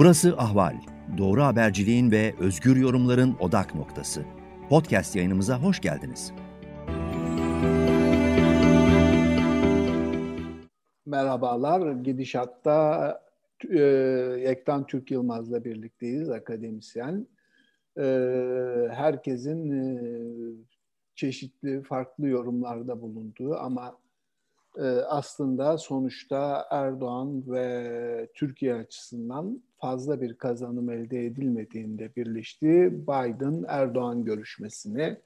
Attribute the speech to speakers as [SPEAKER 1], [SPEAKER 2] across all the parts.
[SPEAKER 1] Burası Ahval. Doğru haberciliğin ve özgür yorumların odak noktası. Podcast yayınımıza hoş geldiniz.
[SPEAKER 2] Merhabalar. Gidişatta e, Yektan Türk Yılmaz'la birlikteyiz, akademisyen. E, herkesin e, çeşitli farklı yorumlarda bulunduğu ama e, aslında sonuçta Erdoğan ve Türkiye açısından fazla bir kazanım elde edilmediğinde birleştiği Biden-Erdoğan görüşmesini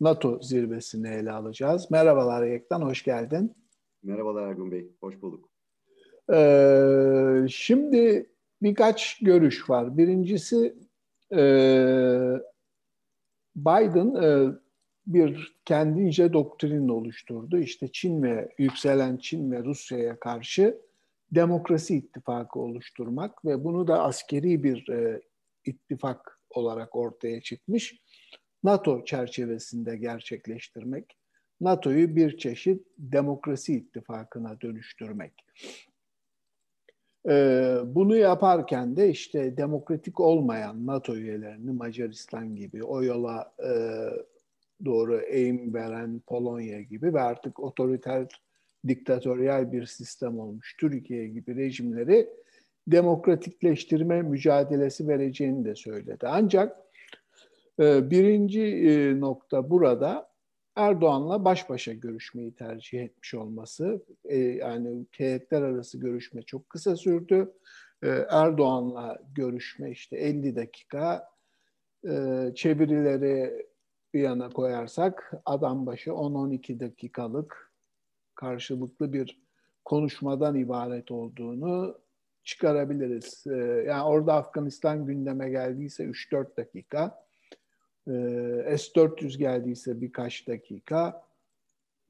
[SPEAKER 2] NATO zirvesini ele alacağız. Merhabalar Yektan, hoş geldin.
[SPEAKER 3] Merhabalar Ergun Bey, hoş bulduk.
[SPEAKER 2] Ee, şimdi birkaç görüş var. Birincisi e, Biden e, bir kendince doktrin oluşturdu. İşte Çin ve yükselen Çin ve Rusya'ya karşı demokrasi ittifakı oluşturmak ve bunu da askeri bir e, ittifak olarak ortaya çıkmış. NATO çerçevesinde gerçekleştirmek, NATO'yu bir çeşit demokrasi ittifakına dönüştürmek. Ee, bunu yaparken de işte demokratik olmayan NATO üyelerini Macaristan gibi o yola e, doğru eğim veren Polonya gibi ve artık otoriter diktatöryel bir sistem olmuş Türkiye gibi rejimleri demokratikleştirme mücadelesi vereceğini de söyledi. Ancak e, birinci e, nokta burada Erdoğan'la baş başa görüşmeyi tercih etmiş olması. E, yani heyetler arası görüşme çok kısa sürdü. Erdoğan'la görüşme işte 50 dakika çevirileri bir yana koyarsak adam başı 10-12 dakikalık karşılıklı bir konuşmadan ibaret olduğunu çıkarabiliriz. Ee, yani orada Afganistan gündeme geldiyse 3-4 dakika, ee, S-400 geldiyse birkaç dakika,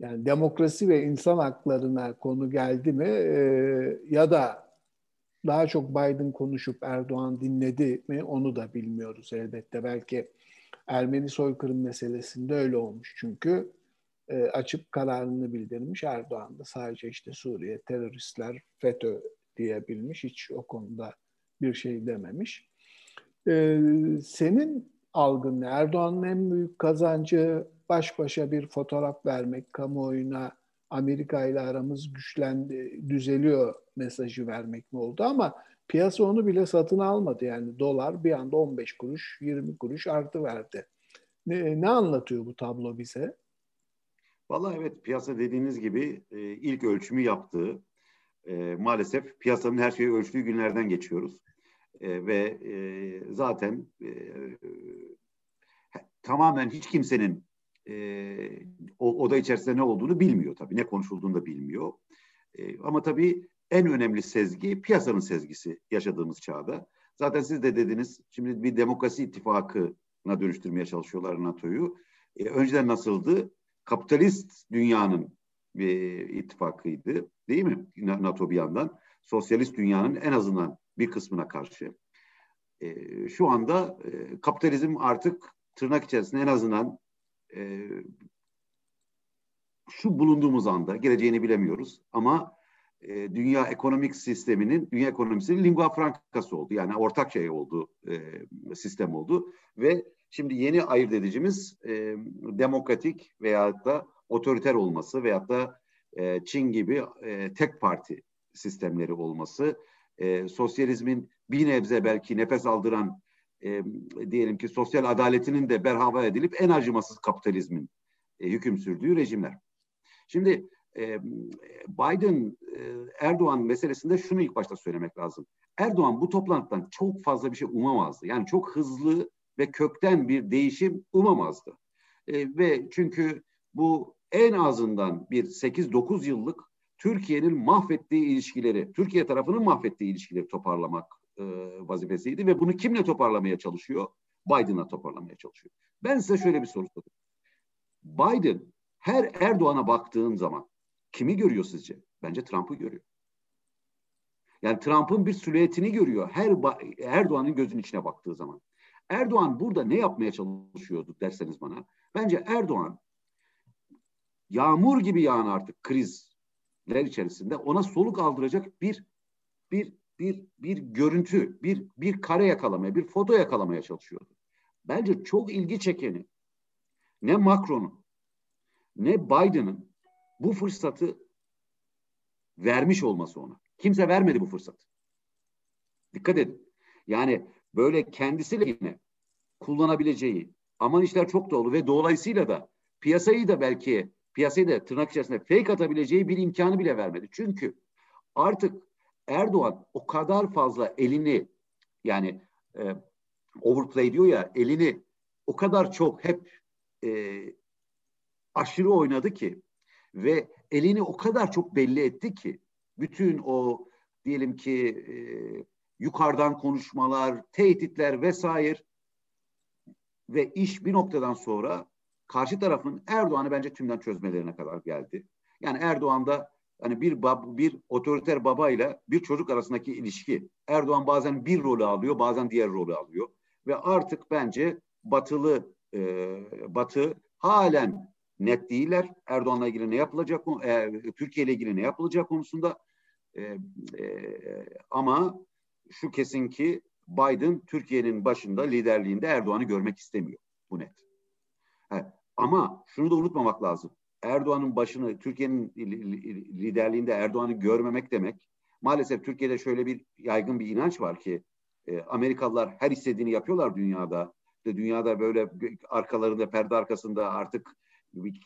[SPEAKER 2] yani demokrasi ve insan haklarına konu geldi mi ee, ya da daha çok Biden konuşup Erdoğan dinledi mi onu da bilmiyoruz elbette. Belki Ermeni soykırım meselesinde öyle olmuş çünkü e, açıp kararını bildirmiş Erdoğan da sadece işte Suriye teröristler FETÖ diyebilmiş hiç o konuda bir şey dememiş. E, senin algın ne? Erdoğan'ın en büyük kazancı baş başa bir fotoğraf vermek, kamuoyuna Amerika ile aramız güçlendi, düzeliyor mesajı vermek mi oldu ama Piyasa onu bile satın almadı yani dolar bir anda 15 kuruş 20 kuruş artı verdi. Ne, ne anlatıyor bu tablo bize?
[SPEAKER 3] Vallahi evet piyasa dediğiniz gibi e, ilk ölçümü yaptığı e, maalesef piyasanın her şeyi ölçtüğü günlerden geçiyoruz. E, ve e, zaten e, tamamen hiç kimsenin e, o, oda içerisinde ne olduğunu bilmiyor tabii. Ne konuşulduğunu da bilmiyor. E, ama tabii en önemli sezgi piyasanın sezgisi yaşadığımız çağda. Zaten siz de dediniz şimdi bir demokrasi ittifakına dönüştürmeye çalışıyorlar NATO'yu. E, önceden nasıldı? Kapitalist dünyanın bir ittifakıydı değil mi? NATO bir yandan. Sosyalist dünyanın en azından bir kısmına karşı. E, şu anda e, kapitalizm artık tırnak içerisinde en azından e, şu bulunduğumuz anda geleceğini bilemiyoruz ama e, dünya ekonomik sisteminin, dünya ekonomisinin lingua francası oldu. Yani ortak şey oldu, e, sistem oldu. Ve şimdi yeni ayırt edicimiz e, demokratik veyahut da otoriter olması veyahut da e, Çin gibi e, tek parti sistemleri olması, e, sosyalizmin bir nebze belki nefes aldıran e, diyelim ki sosyal adaletinin de berhava edilip en acımasız kapitalizmin e, hüküm sürdüğü rejimler. Şimdi e, Biden e, Erdoğan meselesinde şunu ilk başta söylemek lazım. Erdoğan bu toplantıdan çok fazla bir şey umamazdı. Yani çok hızlı ve kökten bir değişim umamazdı. E, ve çünkü bu en azından bir 8-9 yıllık Türkiye'nin mahvettiği ilişkileri, Türkiye tarafının mahvettiği ilişkileri toparlamak e, vazifesiydi ve bunu kimle toparlamaya çalışıyor? Biden'a toparlamaya çalışıyor. Ben size şöyle bir soru sorayım. Biden her Erdoğan'a baktığın zaman Kimi görüyor sizce? Bence Trump'ı görüyor. Yani Trump'ın bir silüetini görüyor her Erdoğan'ın gözünün içine baktığı zaman. Erdoğan burada ne yapmaya çalışıyordu derseniz bana. Bence Erdoğan yağmur gibi yağan artık krizler içerisinde ona soluk aldıracak bir bir bir bir görüntü, bir bir kare yakalamaya, bir foto yakalamaya çalışıyordu. Bence çok ilgi çekeni ne Macron'un ne Biden'ın bu fırsatı vermiş olması ona. Kimse vermedi bu fırsatı. Dikkat edin. Yani böyle kendisiyle yine kullanabileceği aman işler çok dolu ve dolayısıyla da piyasayı da belki piyasayı da tırnak içerisinde fake atabileceği bir imkanı bile vermedi. Çünkü artık Erdoğan o kadar fazla elini yani e, overplay diyor ya elini o kadar çok hep e, aşırı oynadı ki ve elini o kadar çok belli etti ki bütün o diyelim ki e, yukarıdan konuşmalar, tehditler vesaire ve iş bir noktadan sonra karşı tarafın Erdoğan'ı bence tümden çözmelerine kadar geldi. Yani Erdoğan da hani bir bab, bir otoriter babayla bir çocuk arasındaki ilişki. Erdoğan bazen bir rolü alıyor, bazen diğer rolü alıyor ve artık bence batılı e, batı halen net değiller. Erdoğan'la ilgili ne yapılacak, e, Türkiye ile ilgili ne yapılacak konusunda e, e, ama şu kesin ki Biden Türkiye'nin başında liderliğinde Erdoğan'ı görmek istemiyor. Bu net. Ha, ama şunu da unutmamak lazım. Erdoğan'ın başını Türkiye'nin liderliğinde Erdoğan'ı görmemek demek maalesef Türkiye'de şöyle bir yaygın bir inanç var ki e, Amerikalılar her istediğini yapıyorlar dünyada. İşte dünyada böyle arkalarında perde arkasında artık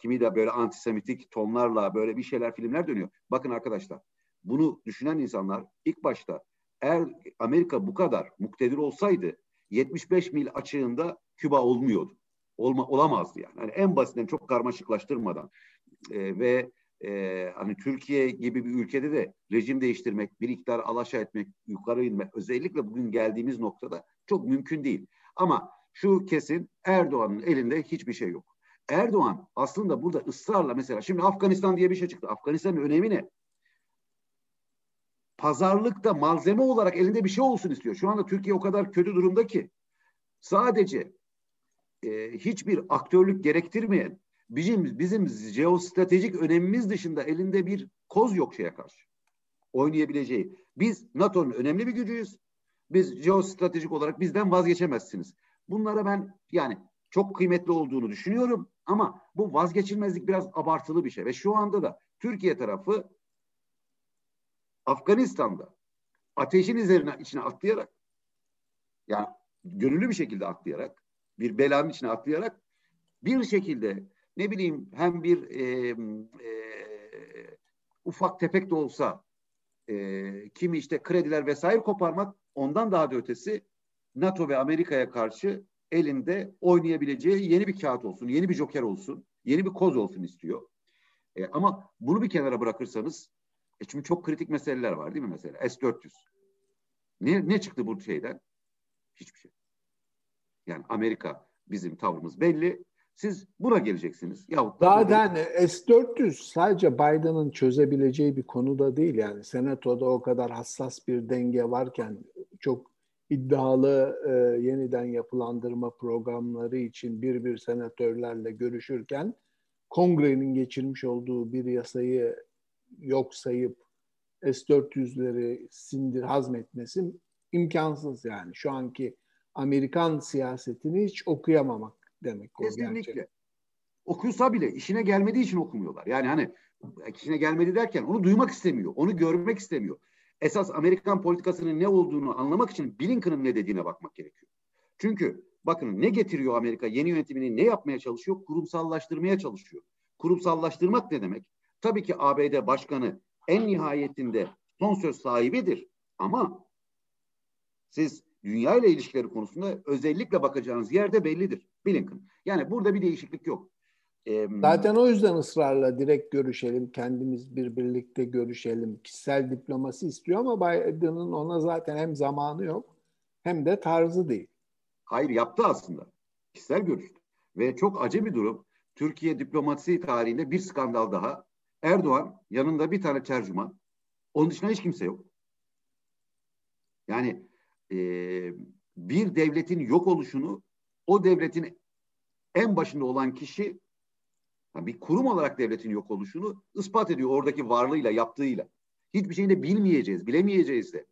[SPEAKER 3] kimi de böyle antisemitik tonlarla böyle bir şeyler filmler dönüyor. Bakın arkadaşlar bunu düşünen insanlar ilk başta eğer Amerika bu kadar muktedir olsaydı 75 mil açığında Küba olmuyordu. Olma, olamazdı yani. yani en basitinden çok karmaşıklaştırmadan e, ve e, hani Türkiye gibi bir ülkede de rejim değiştirmek, bir iktidar alaşağı etmek, yukarı inmek özellikle bugün geldiğimiz noktada çok mümkün değil. Ama şu kesin Erdoğan'ın elinde hiçbir şey yok. Erdoğan aslında burada ısrarla mesela şimdi Afganistan diye bir şey çıktı. Afganistan'ın önemi ne? Pazarlıkta malzeme olarak elinde bir şey olsun istiyor. Şu anda Türkiye o kadar kötü durumda ki sadece e, hiçbir aktörlük gerektirmeyen bizim bizim jeostratejik önemimiz dışında elinde bir koz yok şeye karşı oynayabileceği. Biz NATO'nun önemli bir gücüyüz. Biz jeostratejik olarak bizden vazgeçemezsiniz. Bunlara ben yani çok kıymetli olduğunu düşünüyorum ama bu vazgeçilmezlik biraz abartılı bir şey ve şu anda da Türkiye tarafı Afganistan'da ateşin üzerine içine atlayarak yani gönüllü bir şekilde atlayarak bir belanın içine atlayarak bir şekilde ne bileyim hem bir e, e, ufak tefek de olsa e, kimi işte krediler vesaire koparmak ondan daha da ötesi NATO ve Amerika'ya karşı elinde oynayabileceği yeni bir kağıt olsun, yeni bir joker olsun, yeni bir koz olsun istiyor. E, ama bunu bir kenara bırakırsanız e çünkü çok kritik meseleler var değil mi mesela? S-400. Ne, ne çıktı bu şeyden? Hiçbir şey. Yani Amerika bizim tavrımız belli. Siz buna geleceksiniz.
[SPEAKER 2] Yahut da Zaten S-400 sadece Biden'ın çözebileceği bir konu da değil. Yani senatoda o kadar hassas bir denge varken çok iddialı e, yeniden yapılandırma programları için bir bir senatörlerle görüşürken kongrenin geçirmiş olduğu bir yasayı yok sayıp S-400'leri sindir hazmetmesi imkansız yani. Şu anki Amerikan siyasetini hiç okuyamamak demek
[SPEAKER 3] o Kesinlikle. Gerçek. Okusa bile işine gelmediği için okumuyorlar. Yani hani işine gelmedi derken onu duymak istemiyor, onu görmek istemiyor. Esas Amerikan politikasının ne olduğunu anlamak için Blinken'ın ne dediğine bakmak gerekiyor. Çünkü bakın ne getiriyor Amerika? Yeni yönetimini ne yapmaya çalışıyor? Kurumsallaştırmaya çalışıyor. Kurumsallaştırmak ne demek? Tabii ki ABD başkanı en nihayetinde son söz sahibidir. Ama siz dünya ile ilişkileri konusunda özellikle bakacağınız yerde bellidir. Blinken. Yani burada bir değişiklik yok.
[SPEAKER 2] Ee, Zaten o yüzden ısrarla direkt görüşelim, kendimiz bir birlikte görüşelim. Kişisel diplomasi istiyor ama Biden'ın ona zaten hem zamanı yok hem de tarzı değil.
[SPEAKER 3] Hayır yaptı aslında. Kişisel görüştü. Ve çok acı bir durum. Türkiye diplomasi tarihinde bir skandal daha. Erdoğan yanında bir tane tercüman. Onun dışında hiç kimse yok. Yani e, bir devletin yok oluşunu o devletin en başında olan kişi bir kurum olarak devletin yok oluşunu ispat ediyor oradaki varlığıyla, yaptığıyla. Hiçbir şeyini bilmeyeceğiz, bilemeyeceğiz de.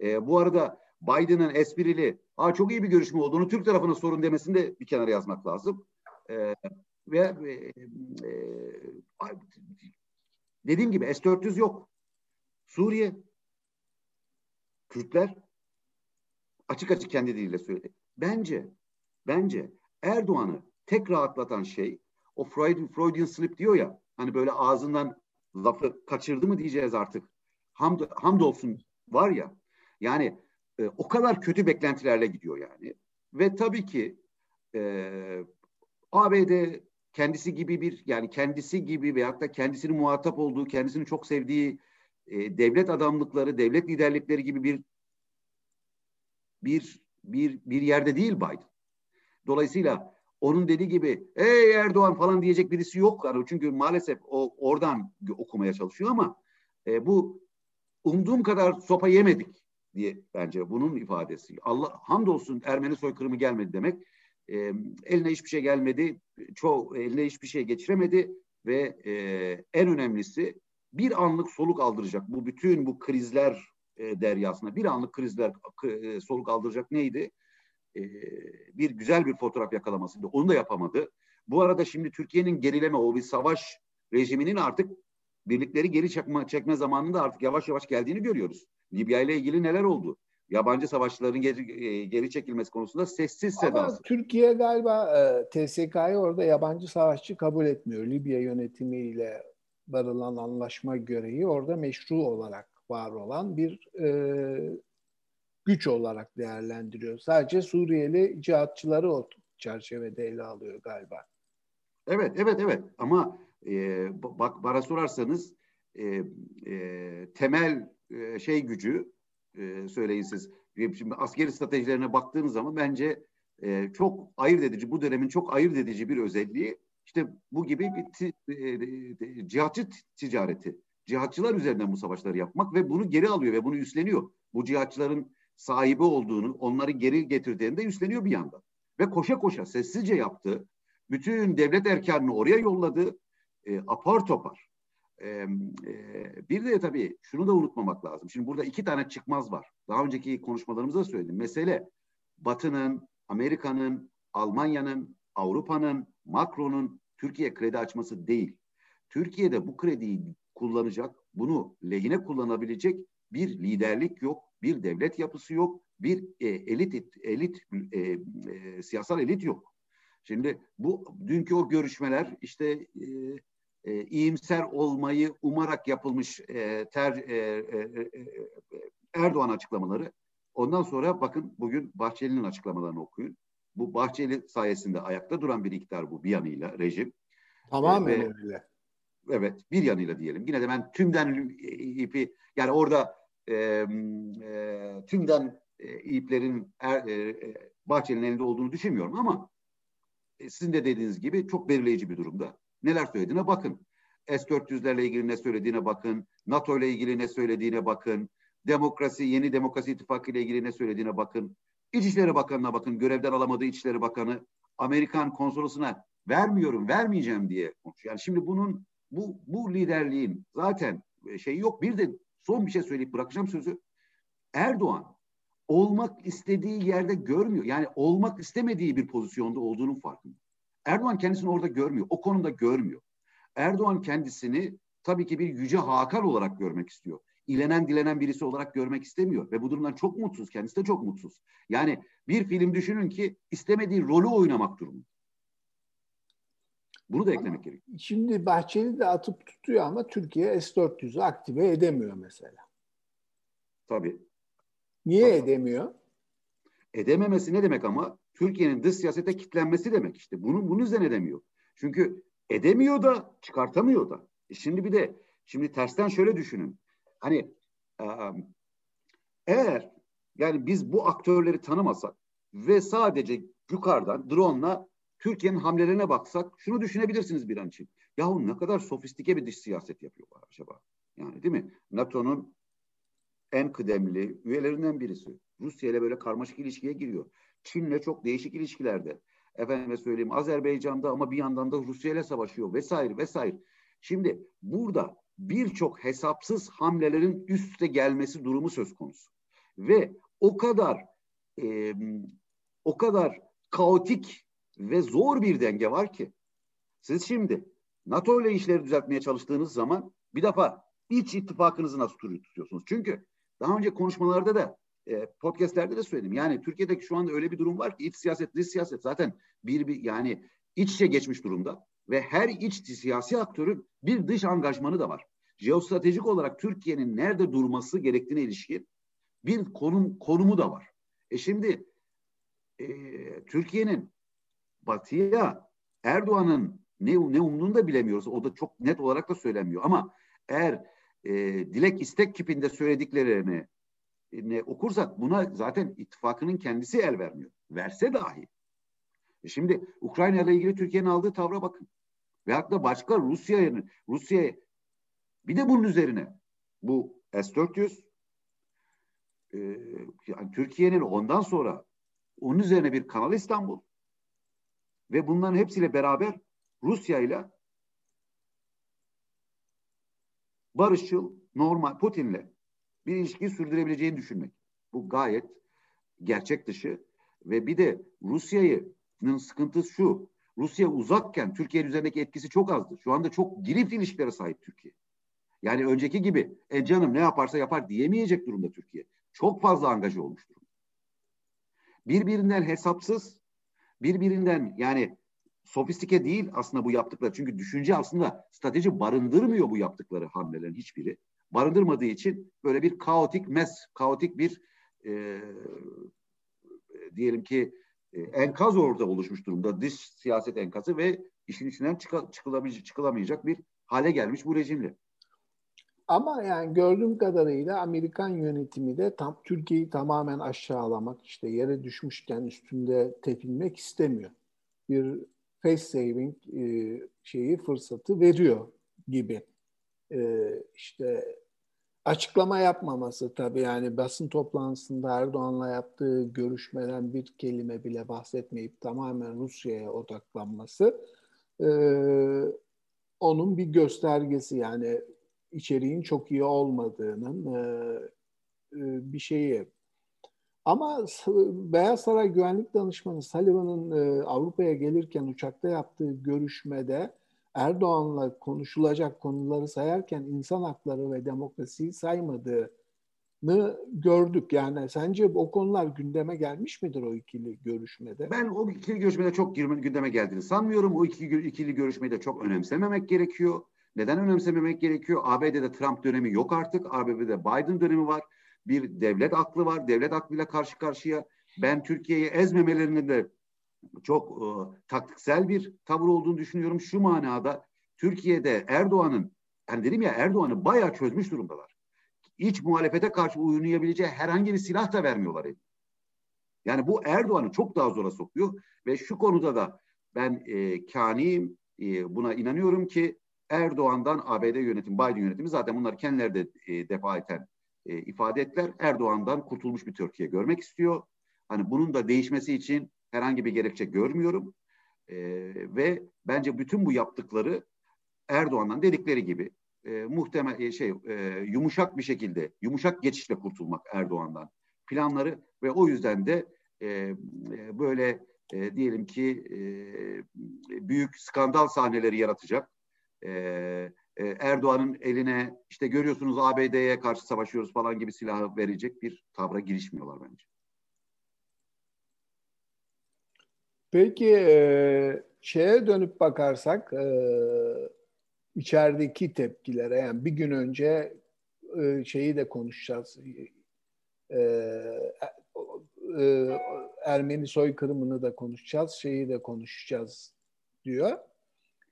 [SPEAKER 3] E, bu arada Biden'ın esprili, Aa, çok iyi bir görüşme olduğunu Türk tarafına sorun demesini de bir kenara yazmak lazım. E, ve e, e, dediğim gibi S-400 yok. Suriye, Kürtler açık açık kendi diliyle söyledi. Bence, bence Erdoğan'ı tek rahatlatan şey o Freud, Freudian slip diyor ya hani böyle ağzından lafı kaçırdı mı diyeceğiz artık. Hamd, hamdolsun var ya yani e, o kadar kötü beklentilerle gidiyor yani. Ve tabii ki e, ABD kendisi gibi bir yani kendisi gibi veyahut da kendisini muhatap olduğu, kendisini çok sevdiği e, devlet adamlıkları, devlet liderlikleri gibi bir bir bir bir yerde değil Biden. Dolayısıyla onun dediği gibi ey Erdoğan falan diyecek birisi yok. Yani çünkü maalesef o oradan okumaya çalışıyor ama e, bu umduğum kadar sopa yemedik diye bence bunun ifadesi. Allah hamdolsun Ermeni soykırımı gelmedi demek. E, eline hiçbir şey gelmedi. Çoğu eline hiçbir şey geçiremedi ve e, en önemlisi bir anlık soluk aldıracak bu bütün bu krizler e, deryasına bir anlık krizler e, soluk aldıracak neydi? E, bir güzel bir fotoğraf yakalamasıydı. Onu da yapamadı. Bu arada şimdi Türkiye'nin gerileme o bir savaş rejiminin artık birlikleri geri çekme, çekme zamanında artık yavaş yavaş geldiğini görüyoruz. Libya ile ilgili neler oldu? Yabancı savaşçıların geri, e, geri çekilmesi konusunda sessiz sedasız.
[SPEAKER 2] Ama Türkiye galiba e, TSK'yı orada yabancı savaşçı kabul etmiyor. Libya yönetimiyle varılan anlaşma göreyi orada meşru olarak var olan bir e, güç olarak değerlendiriyor. Sadece Suriyeli cihatçıları o çerçevede ele alıyor galiba.
[SPEAKER 3] Evet, evet, evet. Ama e, bak bana sorarsanız e, e, temel e, şey gücü e, söyleyin siz. Şimdi askeri stratejilerine baktığınız zaman bence e, çok ayırt edici, bu dönemin çok ayırt edici bir özelliği işte bu gibi bir e, e, cihatçı ticareti. Cihatçılar üzerinden bu savaşları yapmak ve bunu geri alıyor ve bunu üstleniyor. Bu cihatçıların sahibi olduğunu, onları geri getirdiğini de üstleniyor bir yandan. Ve koşa koşa sessizce yaptı. Bütün devlet erkanını oraya yolladı. E, apar topar. E, bir de tabii şunu da unutmamak lazım. Şimdi burada iki tane çıkmaz var. Daha önceki konuşmalarımızda söyledim. Mesele Batı'nın, Amerika'nın, Almanya'nın, Avrupa'nın, Macron'un Türkiye kredi açması değil. Türkiye'de bu krediyi kullanacak, bunu lehine kullanabilecek bir liderlik yok, bir devlet yapısı yok, bir e, elit elit e, e, siyasal elit yok. Şimdi bu dünkü o görüşmeler işte e, e, iyimser olmayı umarak yapılmış e, ter, e, e, e, Erdoğan açıklamaları. Ondan sonra bakın bugün Bahçeli'nin açıklamalarını okuyun. Bu Bahçeli sayesinde ayakta duran bir iktidar bu bir yanıyla rejim.
[SPEAKER 2] Tamamen ee, öyle.
[SPEAKER 3] Evet bir yanıyla diyelim. Yine de ben tümden ipi yani orada e, e, tümden e, iplerin er, e, e, Bahçeli'nin elinde olduğunu düşünmüyorum ama e, sizin de dediğiniz gibi çok belirleyici bir durumda. Neler söylediğine bakın. S-400'lerle ilgili ne söylediğine bakın. NATO ile ilgili ne söylediğine bakın. Demokrasi, yeni demokrasi ittifakı ile ilgili ne söylediğine bakın. İçişleri Bakanı'na bakın. Görevden alamadığı İçişleri Bakanı Amerikan konsolosuna vermiyorum, vermeyeceğim diye konuşuyor. Yani şimdi bunun bu bu liderliğin zaten şey yok. Bir de son bir şey söyleyip bırakacağım sözü. Erdoğan olmak istediği yerde görmüyor. Yani olmak istemediği bir pozisyonda olduğunun farkında. Erdoğan kendisini orada görmüyor. O konuda görmüyor. Erdoğan kendisini tabii ki bir yüce Hakan olarak görmek istiyor. İlenen dilenen birisi olarak görmek istemiyor. Ve bu durumdan çok mutsuz. Kendisi de çok mutsuz. Yani bir film düşünün ki istemediği rolü oynamak durumunda. Bunu da eklemek gerekiyor.
[SPEAKER 2] Şimdi Bahçeli de atıp tutuyor ama Türkiye S-400'ü aktive edemiyor mesela.
[SPEAKER 3] Tabii.
[SPEAKER 2] Niye Tabii. edemiyor?
[SPEAKER 3] Edememesi ne demek ama? Türkiye'nin dış siyasete kitlenmesi demek işte. Bunu bunu yüzden edemiyor. Çünkü edemiyor da çıkartamıyor da. E şimdi bir de şimdi tersten şöyle düşünün. Hani eğer yani biz bu aktörleri tanımasak ve sadece yukarıdan drone'la Türkiye'nin hamlelerine baksak şunu düşünebilirsiniz bir an için. Yahu ne kadar sofistike bir dış siyaset yapıyorlar acaba? Yani değil mi? NATO'nun en kıdemli üyelerinden birisi. Rusya ile böyle karmaşık ilişkiye giriyor. Çin'le çok değişik ilişkilerde. Efendime söyleyeyim Azerbaycan'da ama bir yandan da Rusya ile savaşıyor vesaire vesaire. Şimdi burada birçok hesapsız hamlelerin üste gelmesi durumu söz konusu. ve o kadar e, o kadar kaotik ve zor bir denge var ki siz şimdi NATO ile işleri düzeltmeye çalıştığınız zaman bir defa iç ittifakınızı nasıl tutuyorsunuz? Çünkü daha önce konuşmalarda da e, podcastlerde de söyledim. Yani Türkiye'deki şu anda öyle bir durum var ki iç siyaset, dış siyaset zaten bir, bir yani iç içe geçmiş durumda ve her iç siyasi aktörün bir dış angajmanı da var. Jeostratejik olarak Türkiye'nin nerede durması gerektiğine ilişkin bir konum konumu da var. E şimdi e, Türkiye'nin batıya Erdoğan'ın ne, ne umduğunu da bilemiyoruz. O da çok net olarak da söylemiyor. Ama eğer e, dilek istek kipinde söylediklerini ne okursak buna zaten ittifakının kendisi el vermiyor. Verse dahi. E şimdi Ukrayna ile ilgili Türkiye'nin aldığı tavra bakın. Ve hatta başka Rusya'nın Rusya bir de bunun üzerine bu S-400 e, yani Türkiye'nin ondan sonra onun üzerine bir Kanal İstanbul ve bunların hepsiyle beraber Rusya ile barışçıl, normal, Putin'le bir ilişkiyi sürdürebileceğini düşünmek. Bu gayet gerçek dışı ve bir de Rusya'nın sıkıntısı şu. Rusya uzakken Türkiye üzerindeki etkisi çok azdı. Şu anda çok girift ilişkilere sahip Türkiye. Yani önceki gibi e canım ne yaparsa yapar diyemeyecek durumda Türkiye. Çok fazla angaja olmuş durumda. Birbirinden hesapsız, birbirinden yani sofistike değil aslında bu yaptıkları. Çünkü düşünce aslında strateji barındırmıyor bu yaptıkları hamlelerin hiçbiri. Barındırmadığı için böyle bir kaotik mes, kaotik bir e, diyelim ki e, enkaz orada oluşmuş durumda. Dış siyaset enkazı ve işin içinden çıka, çıkılamayacak, çıkılamayacak bir hale gelmiş bu rejimle.
[SPEAKER 2] Ama yani gördüğüm kadarıyla Amerikan yönetimi de tam Türkiye'yi tamamen aşağılamak, işte yere düşmüşken üstünde tepinmek istemiyor. Bir face saving e, şeyi fırsatı veriyor gibi. E, işte açıklama yapmaması tabii yani basın toplantısında Erdoğan'la yaptığı görüşmeden bir kelime bile bahsetmeyip tamamen Rusya'ya odaklanması e, onun bir göstergesi yani içeriğin çok iyi olmadığının e, e, bir şeyi. Ama Beyaz Saray Güvenlik Danışmanı Sullivan'ın e, Avrupa'ya gelirken uçakta yaptığı görüşmede Erdoğan'la konuşulacak konuları sayarken insan hakları ve demokrasiyi saymadığını gördük. Yani sence o konular gündeme gelmiş midir o ikili görüşmede?
[SPEAKER 3] Ben o ikili görüşmede çok gündeme geldiğini sanmıyorum. O ikili, ikili görüşmeyi de çok önemsememek gerekiyor. Neden önemsememek gerekiyor? ABD'de Trump dönemi yok artık. ABD'de Biden dönemi var. Bir devlet aklı var. Devlet aklıyla karşı karşıya. Ben Türkiye'yi ezmemelerinin de çok e, taktiksel bir tavır olduğunu düşünüyorum. Şu manada Türkiye'de Erdoğan'ın hani dedim ya Erdoğan'ı bayağı çözmüş durumdalar. İç muhalefete karşı uyunayabileceği herhangi bir silah da vermiyorlar. Eline. Yani bu Erdoğan'ı çok daha zora sokuyor ve şu konuda da ben e, kaniyim, e, buna inanıyorum ki Erdoğan'dan ABD yönetimi, Biden yönetimi zaten bunları kendileri de e, defa eten e, ifade ettiler. Erdoğan'dan kurtulmuş bir Türkiye görmek istiyor. Hani bunun da değişmesi için herhangi bir gerekçe görmüyorum. E, ve bence bütün bu yaptıkları Erdoğan'dan dedikleri gibi e, muhtemel e, şey e, yumuşak bir şekilde yumuşak geçişle kurtulmak Erdoğan'dan planları ve o yüzden de e, e, böyle e, diyelim ki e, büyük skandal sahneleri yaratacak e, e, Erdoğan'ın eline işte görüyorsunuz ABD'ye karşı savaşıyoruz falan gibi silahı verecek bir tavra girişmiyorlar bence.
[SPEAKER 2] Peki e, şeye dönüp bakarsak e, içerideki tepkilere yani bir gün önce e, şeyi de konuşacağız. E, e, Ermeni soykırımını da konuşacağız, şeyi de konuşacağız diyor.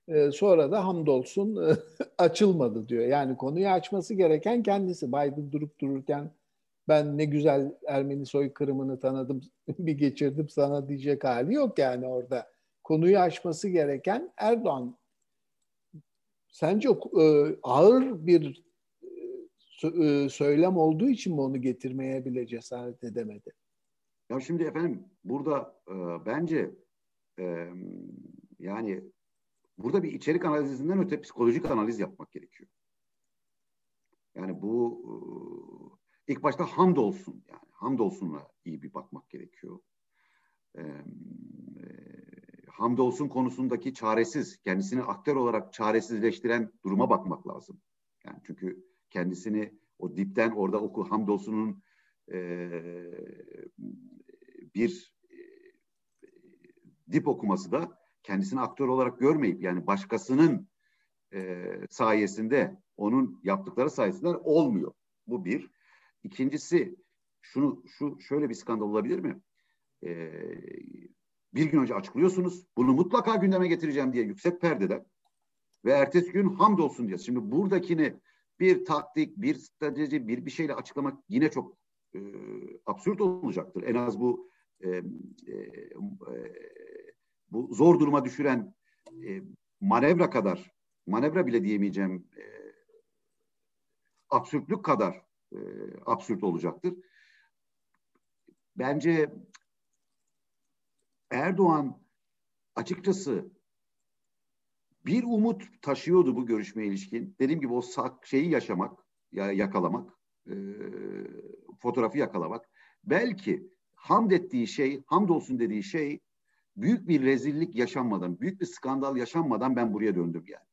[SPEAKER 2] E, sonra da hamdolsun açılmadı diyor. Yani konuyu açması gereken kendisi. Biden durup dururken ben ne güzel Ermeni soykırımını tanıdım, bir geçirdim sana diyecek hali yok yani orada. Konuyu açması gereken Erdoğan. Sence e, ağır bir e, söylem olduğu için mi onu getirmeye bile cesaret edemedi?
[SPEAKER 3] Ya şimdi efendim burada e, bence e, yani burada bir içerik analizinden öte psikolojik analiz yapmak gerekiyor. Yani bu ilk başta hamdolsun yani hamdolsunla iyi bir bakmak gerekiyor. E, hamdolsun konusundaki çaresiz, kendisini aktör olarak çaresizleştiren duruma bakmak lazım. Yani çünkü kendisini o dipten orada oku hamdolsunun e, bir e, dip okuması da kendisini aktör olarak görmeyip yani başkasının e, sayesinde onun yaptıkları sayesinde olmuyor. Bu bir. İkincisi şunu şu şöyle bir skandal olabilir mi? Ee, bir gün önce açıklıyorsunuz. Bunu mutlaka gündeme getireceğim diye yüksek perdeden ve ertesi gün hamdolsun diye. Şimdi buradakini bir taktik, bir strateji, bir bir şeyle açıklamak yine çok e, absürt olacaktır. En az bu e, e, e, bu zor duruma düşüren e, manevra kadar, manevra bile diyemeyeceğim e, absürtlük kadar e, absürt olacaktır. Bence Erdoğan açıkçası bir umut taşıyordu bu görüşmeye ilişkin. Dediğim gibi o şeyi yaşamak, ya yakalamak, e, fotoğrafı yakalamak. Belki hamd ettiği şey, hamdolsun dediği şey büyük bir rezillik yaşanmadan, büyük bir skandal yaşanmadan ben buraya döndüm yani.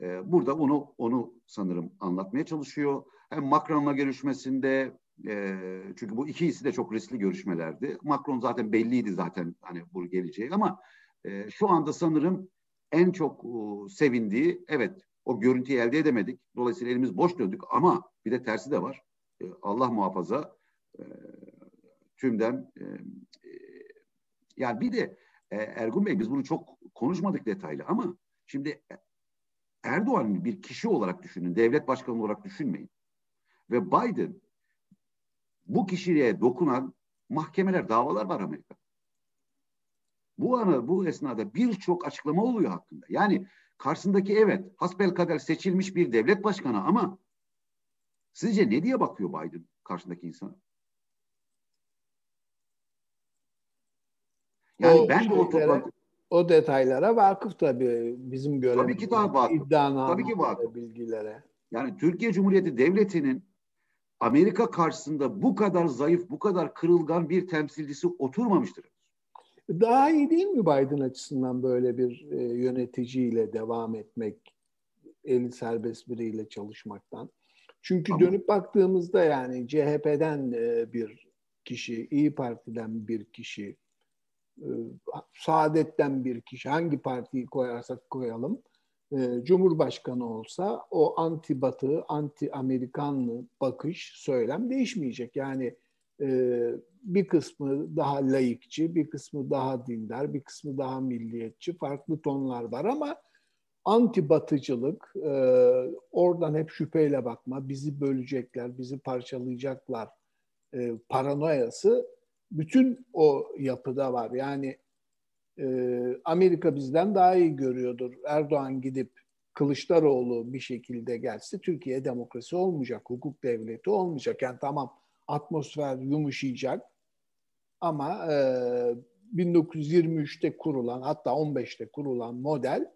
[SPEAKER 3] E, burada onu onu sanırım anlatmaya çalışıyor. Hem Macron'la görüşmesinde e, çünkü bu ikisi de çok riskli görüşmelerdi. Macron zaten belliydi zaten hani bu geleceği ama e, şu anda sanırım en çok e, sevindiği evet o görüntüyü elde edemedik. Dolayısıyla elimiz boş döndük ama bir de tersi de var. E, Allah muhafaza e, tümden e, e, yani bir de e, Ergun Bey biz bunu çok konuşmadık detaylı ama şimdi Erdoğan'ı bir kişi olarak düşünün, devlet başkanı olarak düşünmeyin. Ve Biden bu kişiliğe dokunan mahkemeler, davalar var Amerika'da. Bu ana, bu esnada birçok açıklama oluyor hakkında. Yani karşısındaki evet hasbel kader seçilmiş bir devlet başkanı ama sizce ne diye bakıyor Biden karşısındaki insana?
[SPEAKER 2] Yani o ben de o toplantı... O detaylara vakıf tabii bizim görevimiz.
[SPEAKER 3] Tabii ki daha vakıf.
[SPEAKER 2] Tabii ki vakıf. bilgilere.
[SPEAKER 3] Yani Türkiye Cumhuriyeti Devleti'nin Amerika karşısında bu kadar zayıf, bu kadar kırılgan bir temsilcisi oturmamıştır.
[SPEAKER 2] Daha iyi değil mi Biden açısından böyle bir e, yöneticiyle devam etmek, eli serbest biriyle çalışmaktan? Çünkü Ama, dönüp baktığımızda yani CHP'den e, bir kişi, İyi Parti'den bir kişi, e, Saadet'ten bir kişi, hangi partiyi koyarsak koyalım, e, Cumhurbaşkanı olsa o anti batı, anti Amerikanlı bakış, söylem değişmeyecek. Yani e, bir kısmı daha layıkçı, bir kısmı daha dindar, bir kısmı daha milliyetçi, farklı tonlar var ama anti batıcılık, e, oradan hep şüpheyle bakma, bizi bölecekler, bizi parçalayacaklar e, paranoyası bütün o yapıda var. Yani e, Amerika bizden daha iyi görüyordur. Erdoğan gidip Kılıçdaroğlu bir şekilde gelse Türkiye demokrasi olmayacak, hukuk devleti olmayacak. Yani tamam atmosfer yumuşayacak ama e, 1923'te kurulan hatta 15'te kurulan model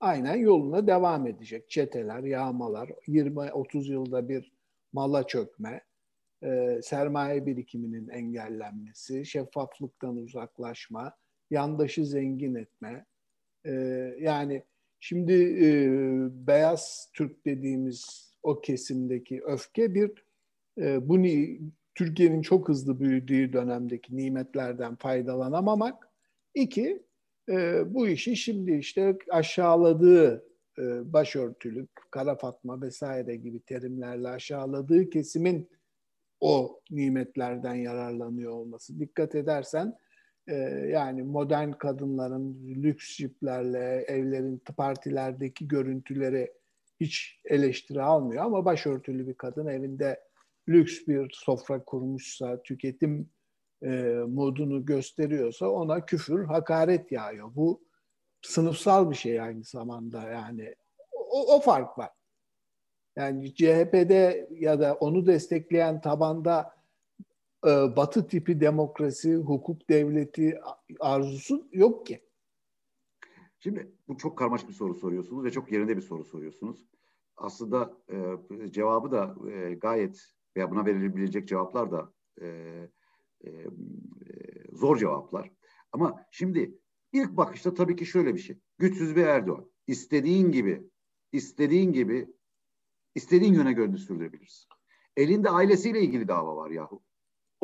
[SPEAKER 2] aynen yoluna devam edecek. Çeteler, yağmalar, 20-30 yılda bir mala çökme, e, sermaye birikiminin engellenmesi, şeffaflıktan uzaklaşma, yandaşı zengin etme. E, yani şimdi e, beyaz Türk dediğimiz o kesimdeki öfke bir e, bu Türkiye'nin çok hızlı büyüdüğü dönemdeki nimetlerden faydalanamamak. İki, e, bu işi şimdi işte aşağıladığı e, başörtülük, kara fatma vesaire gibi terimlerle aşağıladığı kesimin o nimetlerden yararlanıyor olması. Dikkat edersen e, yani modern kadınların lüks jiplerle evlerin partilerdeki görüntüleri hiç eleştiri almıyor ama başörtülü bir kadın evinde lüks bir sofra kurmuşsa, tüketim e, modunu gösteriyorsa ona küfür, hakaret yağıyor. Bu sınıfsal bir şey aynı zamanda yani. O, o fark var. Yani CHP'de ya da onu destekleyen tabanda e, batı tipi demokrasi, hukuk devleti arzusu yok ki.
[SPEAKER 3] Şimdi bu çok karmaşık bir soru soruyorsunuz ve çok yerinde bir soru soruyorsunuz. Aslında e, cevabı da e, gayet veya buna verilebilecek cevaplar da e, e, zor cevaplar. Ama şimdi ilk bakışta tabii ki şöyle bir şey. Güçsüz bir Erdoğan. İstediğin gibi, istediğin gibi, istediğin yöne göre sürdürebilirsin. Elinde ailesiyle ilgili dava var yahu.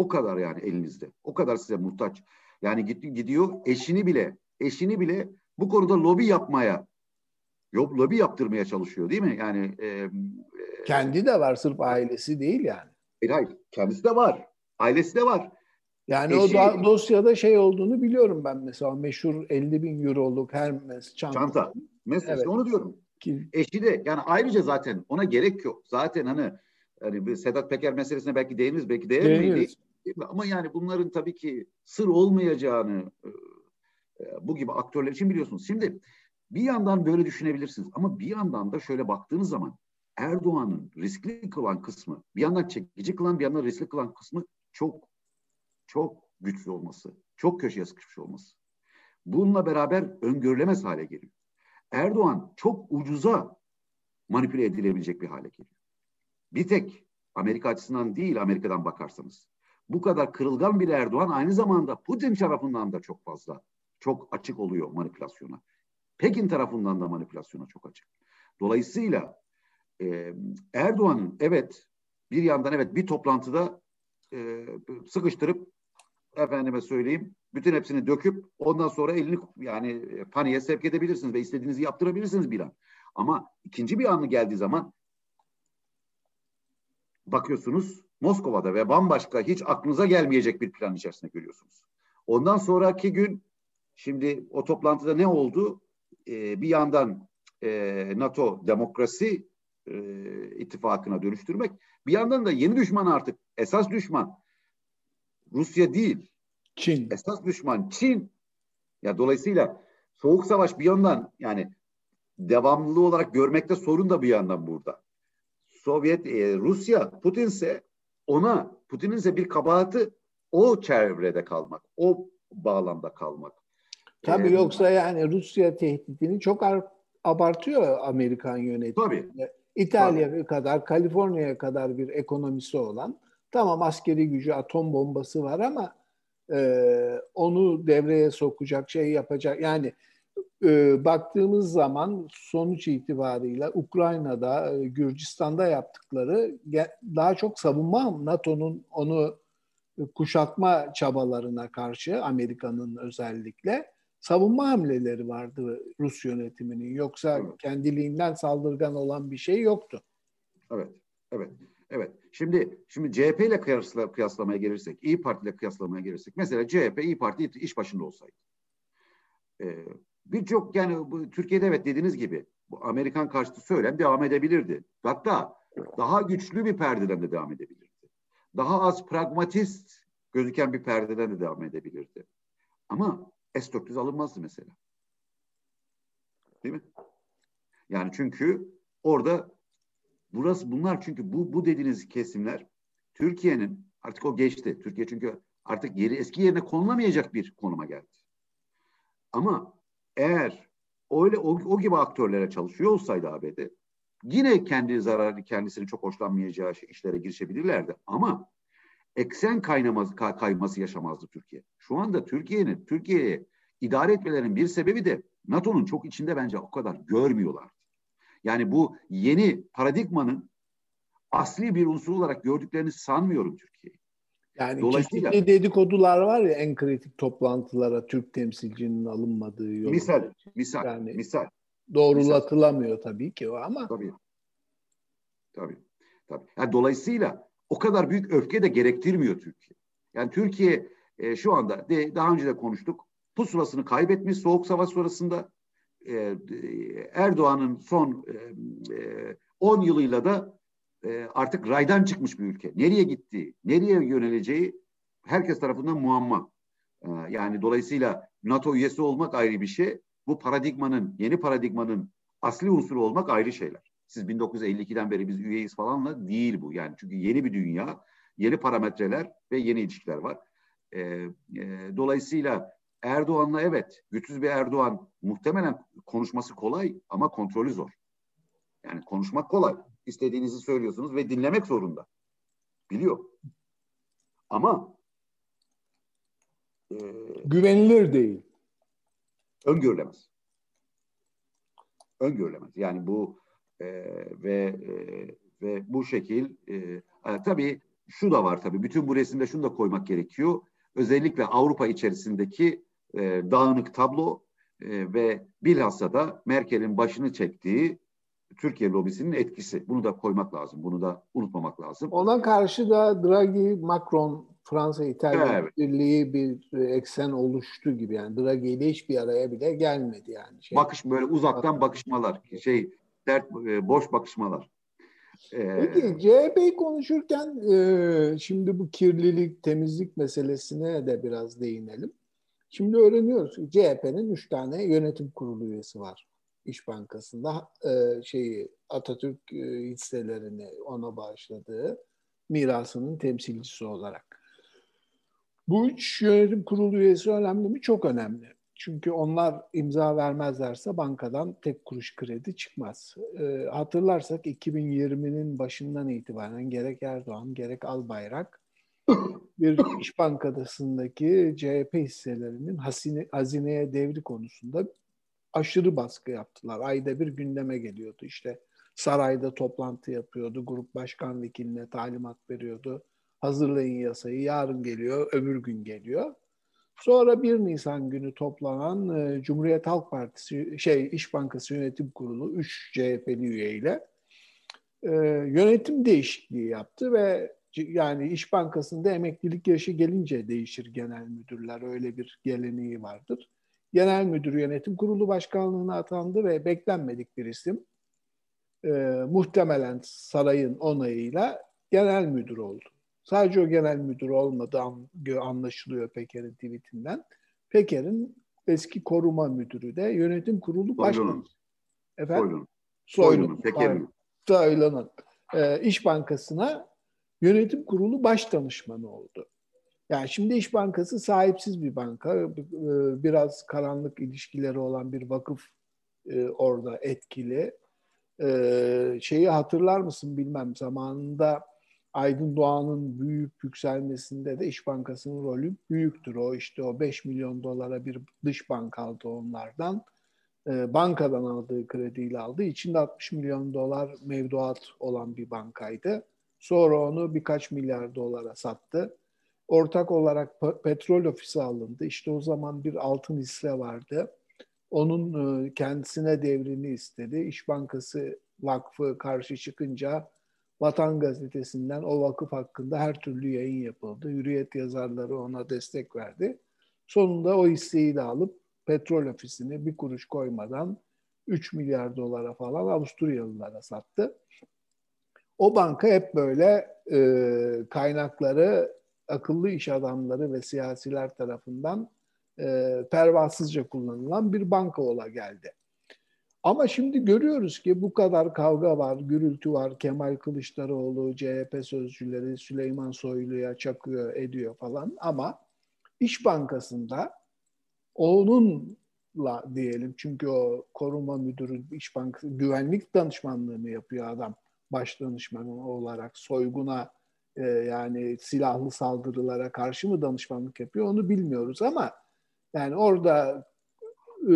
[SPEAKER 3] O kadar yani elinizde. O kadar size muhtaç. Yani gidiyor eşini bile, eşini bile bu konuda lobi yapmaya, lobi yaptırmaya çalışıyor değil mi? Yani e,
[SPEAKER 2] kendi de var sırf ailesi değil yani.
[SPEAKER 3] Hayır, hayır kendisi de var. Ailesi de var.
[SPEAKER 2] Yani Eşi, o da, dosyada şey olduğunu biliyorum ben mesela meşhur 50 bin euroluk Hermes çanta.
[SPEAKER 3] Çanta. Mesela evet. onu diyorum. Ki, Eşi de yani ayrıca zaten ona gerek yok. Zaten hani hani Sedat Peker meselesine belki değiniriz belki değer miydi? Ama yani bunların tabii ki sır olmayacağını e, e, bu gibi aktörler için biliyorsunuz. Şimdi bir yandan böyle düşünebilirsiniz ama bir yandan da şöyle baktığınız zaman Erdoğan'ın riskli kılan kısmı, bir yandan çekici kılan bir yandan riskli kılan kısmı çok çok güçlü olması, çok köşeye sıkışmış olması. Bununla beraber öngörülemez hale geliyor. Erdoğan çok ucuza manipüle edilebilecek bir hale geliyor. Bir tek Amerika açısından değil Amerika'dan bakarsanız. Bu kadar kırılgan bir Erdoğan aynı zamanda Putin tarafından da çok fazla, çok açık oluyor manipülasyona. Pekin tarafından da manipülasyona çok açık. Dolayısıyla e, Erdoğan'ın evet bir yandan evet bir toplantıda e, sıkıştırıp efendime söyleyeyim bütün hepsini döküp ondan sonra elini yani paniğe sevk edebilirsiniz ve istediğinizi yaptırabilirsiniz bir an. Ama ikinci bir anı geldiği zaman bakıyorsunuz Moskova'da ve bambaşka hiç aklınıza gelmeyecek bir plan içerisinde görüyorsunuz. Ondan sonraki gün şimdi o toplantıda ne oldu? Ee, bir yandan e, NATO demokrasi e, ittifakına dönüştürmek, bir yandan da yeni düşman artık esas düşman Rusya değil.
[SPEAKER 2] Çin.
[SPEAKER 3] Esas düşman Çin. Ya dolayısıyla soğuk savaş bir yandan yani devamlılığı olarak görmekte sorun da bir yandan burada. Sovyet e, Rusya Putin ise ona Putin'in ise bir kabahati o çevrede kalmak, o bağlamda kalmak.
[SPEAKER 2] Tabii ee, yoksa yani Rusya tehditini çok abartıyor Amerikan yönetimi.
[SPEAKER 3] Tabii.
[SPEAKER 2] İtalya tabii. kadar, Kaliforniya kadar bir ekonomisi olan Tamam askeri gücü atom bombası var ama e, onu devreye sokacak şey yapacak. Yani e, baktığımız zaman sonuç itibarıyla Ukrayna'da, e, Gürcistan'da yaptıkları daha çok savunma NATO'nun onu kuşatma çabalarına karşı Amerika'nın özellikle savunma hamleleri vardı Rus yönetiminin. Yoksa evet. kendiliğinden saldırgan olan bir şey yoktu.
[SPEAKER 3] Evet, evet. Evet. Şimdi şimdi CHP ile kıyasla, kıyaslamaya gelirsek, İyi Parti ile kıyaslamaya gelirsek, mesela CHP İyi Parti iş başında olsaydı. Ee, Birçok yani bu, Türkiye'de evet dediğiniz gibi bu Amerikan karşıtı söylem devam edebilirdi. Hatta daha güçlü bir perdeden de devam edebilirdi. Daha az pragmatist gözüken bir perdeden de devam edebilirdi. Ama S-400 alınmazdı mesela. Değil mi? Yani çünkü orada Burası bunlar çünkü bu bu dediğiniz kesimler Türkiye'nin artık o geçti. Türkiye çünkü artık yeri eski yerine konulamayacak bir konuma geldi. Ama eğer öyle o, o gibi aktörlere çalışıyor olsaydı ABD yine kendi zararı kendisini çok hoşlanmayacağı işlere girişebilirlerdi. Ama eksen kaynaması, kayması yaşamazdı Türkiye. Şu anda Türkiye'nin Türkiye'ye idare etmelerinin bir sebebi de NATO'nun çok içinde bence o kadar görmüyorlar. Yani bu yeni paradigmanın asli bir unsur olarak gördüklerini sanmıyorum Türkiye.
[SPEAKER 2] Yani Dolayısıyla, çeşitli dedikodular var ya en kritik toplantılara Türk temsilcinin alınmadığı yolu.
[SPEAKER 3] Misal, misal, yani misal.
[SPEAKER 2] Doğrulatılamıyor misal. tabii ki o ama.
[SPEAKER 3] Tabii. Tabii. Tabii. Yani dolayısıyla o kadar büyük öfke de gerektirmiyor Türkiye. Yani Türkiye e, şu anda de, daha önce de konuştuk. Pusulasını kaybetmiş soğuk savaş sonrasında e, Erdoğan'ın son 10 e, yılıyla da e, artık raydan çıkmış bir ülke. Nereye gittiği, nereye yöneleceği herkes tarafından muamma. Yani dolayısıyla NATO üyesi olmak ayrı bir şey. Bu paradigmanın, yeni paradigmanın asli unsuru olmak ayrı şeyler. Siz 1952'den beri biz üyeyiz falanla değil bu. Yani çünkü yeni bir dünya, yeni parametreler ve yeni ilişkiler var. E, e, dolayısıyla Erdoğan'la evet güçsüz bir Erdoğan muhtemelen konuşması kolay ama kontrolü zor. Yani konuşmak kolay. İstediğinizi söylüyorsunuz ve dinlemek zorunda. Biliyor. Ama
[SPEAKER 2] e, güvenilir değil.
[SPEAKER 3] Öngörülemez. Öngörülemez. Yani bu e, ve e, ve bu şekil e, e, tabii şu da var tabii bütün bu resimde şunu da koymak gerekiyor. Özellikle Avrupa içerisindeki e, dağınık tablo e, ve bilhassa da Merkel'in başını çektiği Türkiye lobisinin etkisi. Bunu da koymak lazım. Bunu da unutmamak lazım.
[SPEAKER 2] Ona karşı da Draghi, Macron, Fransa, İtalya evet. birliği bir eksen oluştu gibi. Yani Draghi ile hiçbir araya bile gelmedi yani.
[SPEAKER 3] Şey, Bakış böyle uzaktan bakışmalar. Şey dert e, boş bakışmalar.
[SPEAKER 2] Ee, Peki CHP konuşurken e, şimdi bu kirlilik, temizlik meselesine de biraz değinelim. Şimdi öğreniyoruz ki CHP'nin üç tane yönetim kurulu üyesi var. İş Bankası'nda e, şeyi Atatürk e, hisselerini ona bağışladığı mirasının temsilcisi olarak. Bu üç yönetim kurulu üyesi önemli mi? Çok önemli. Çünkü onlar imza vermezlerse bankadan tek kuruş kredi çıkmaz. E, hatırlarsak 2020'nin başından itibaren gerek Erdoğan gerek Albayrak bir İş Bankası'ndaki CHP hisselerinin hasine, hazineye devri konusunda aşırı baskı yaptılar. Ayda bir gündeme geliyordu. İşte sarayda toplantı yapıyordu. Grup başkan vekiline talimat veriyordu. Hazırlayın yasayı. Yarın geliyor, öbür gün geliyor. Sonra 1 Nisan günü toplanan e, Cumhuriyet Halk Partisi şey İş Bankası Yönetim Kurulu 3 CHP'li üyeyle e, yönetim değişikliği yaptı ve yani İş Bankası'nda emeklilik yaşı gelince değişir genel müdürler. Öyle bir geleneği vardır. Genel müdür yönetim kurulu başkanlığına atandı ve beklenmedik bir isim. E, muhtemelen sarayın onayıyla genel müdür oldu. Sadece o genel müdür olmadı anlaşılıyor Peker'in tweetinden. Peker'in eski koruma müdürü de yönetim kurulu başkanı.
[SPEAKER 3] Efendim?
[SPEAKER 2] Soylun. Soylun. Soylun'un. Ee, İş Bankası'na yönetim kurulu baş danışmanı oldu. Yani şimdi İş Bankası sahipsiz bir banka. Ee, biraz karanlık ilişkileri olan bir vakıf e, orada etkili. Ee, şeyi hatırlar mısın bilmem zamanında Aydın Doğan'ın büyük yükselmesinde de İş Bankası'nın rolü büyüktür. O işte o 5 milyon dolara bir dış bank aldı onlardan. E, bankadan aldığı krediyle aldı. İçinde 60 milyon dolar mevduat olan bir bankaydı. Sonra onu birkaç milyar dolara sattı. Ortak olarak petrol ofisi alındı. İşte o zaman bir altın hisse vardı. Onun e, kendisine devrini istedi. İş Bankası Vakfı karşı çıkınca Vatan Gazetesi'nden o vakıf hakkında her türlü yayın yapıldı. Hürriyet yazarları ona destek verdi. Sonunda o hisseyi de alıp petrol ofisini bir kuruş koymadan 3 milyar dolara falan Avusturyalılara sattı. O banka hep böyle e, kaynakları akıllı iş adamları ve siyasiler tarafından e, pervasızca kullanılan bir banka ola geldi. Ama şimdi görüyoruz ki bu kadar kavga var, gürültü var. Kemal Kılıçdaroğlu, CHP sözcüleri Süleyman Soylu'ya çakıyor, ediyor falan. Ama İş Bankası'nda onunla diyelim çünkü o koruma müdürü İş Bankası güvenlik danışmanlığını yapıyor adam baş danışmanı olarak soyguna e, yani silahlı saldırılara karşı mı danışmanlık yapıyor onu bilmiyoruz ama yani orada e,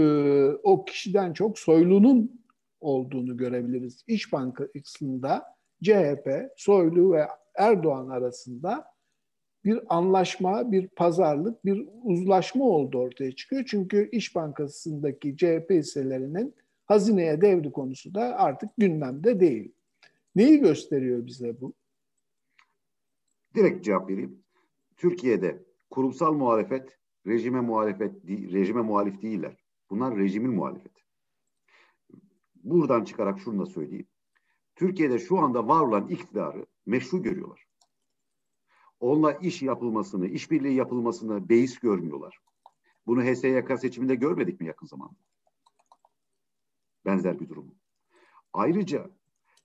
[SPEAKER 2] o kişiden çok Soylu'nun olduğunu görebiliriz. İş Bankası'nda CHP, Soylu ve Erdoğan arasında bir anlaşma, bir pazarlık, bir uzlaşma oldu ortaya çıkıyor. Çünkü İş Bankası'ndaki CHP hisselerinin hazineye devri konusu da artık gündemde değil. Neyi gösteriyor bize bu?
[SPEAKER 3] Direkt cevap vereyim. Türkiye'de kurumsal muhalefet rejime muhalefet rejime muhalif değiller. Bunlar rejimin muhalefeti. Buradan çıkarak şunu da söyleyeyim. Türkiye'de şu anda var olan iktidarı meşru görüyorlar. Onunla iş yapılmasını, işbirliği yapılmasını beis görmüyorlar. Bunu HSYK seçiminde görmedik mi yakın zamanda? Benzer bir durum. Ayrıca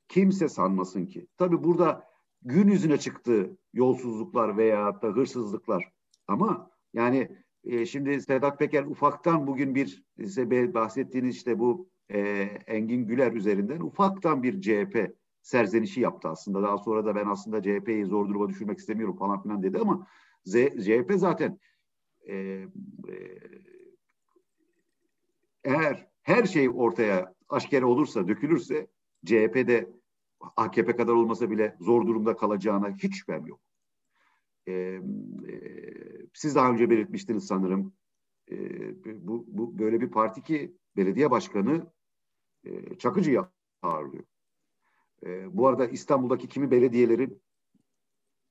[SPEAKER 3] kimse sanmasın ki, tabi burada gün yüzüne çıktı yolsuzluklar veya da hırsızlıklar ama yani e, şimdi Sedat Peker ufaktan bugün bir size bahsettiğiniz işte bu e, Engin Güler üzerinden ufaktan bir CHP serzenişi yaptı aslında. Daha sonra da ben aslında CHP'yi zor duruma düşürmek istemiyorum falan filan dedi ama Z, CHP zaten e, e, eğer her şey ortaya aşikare olursa, dökülürse CHP'de AKP kadar olmasa bile zor durumda kalacağına hiç şüphem yok. E, e, siz daha önce belirtmiştiniz sanırım. E, bu, bu böyle bir parti ki belediye başkanı e, Çakıcı'yı ağırlıyor. E, bu arada İstanbul'daki kimi belediyelerin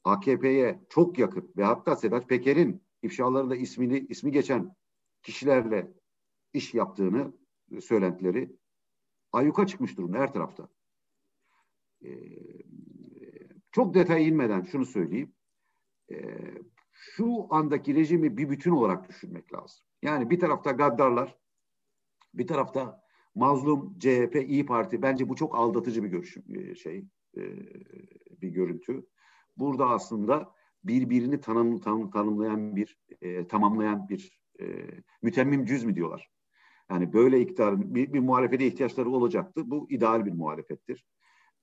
[SPEAKER 3] AKP'ye çok yakın ve hatta Sedat Peker'in ifşalarında ismini ismi geçen kişilerle iş yaptığını söylentileri ayyuka çıkmış durumda her tarafta. Ee, çok detay inmeden şunu söyleyeyim. Ee, şu andaki rejimi bir bütün olarak düşünmek lazım. Yani bir tarafta gaddarlar, bir tarafta mazlum CHP, İyi Parti. Bence bu çok aldatıcı bir görüşüm, şey, e, bir görüntü. Burada aslında birbirini tanım, tanım, tanımlayan bir, e, tamamlayan bir e, mütemmim cüz mü diyorlar. Yani böyle iktidar, bir, bir muhalefete ihtiyaçları olacaktı. Bu ideal bir muhalefettir.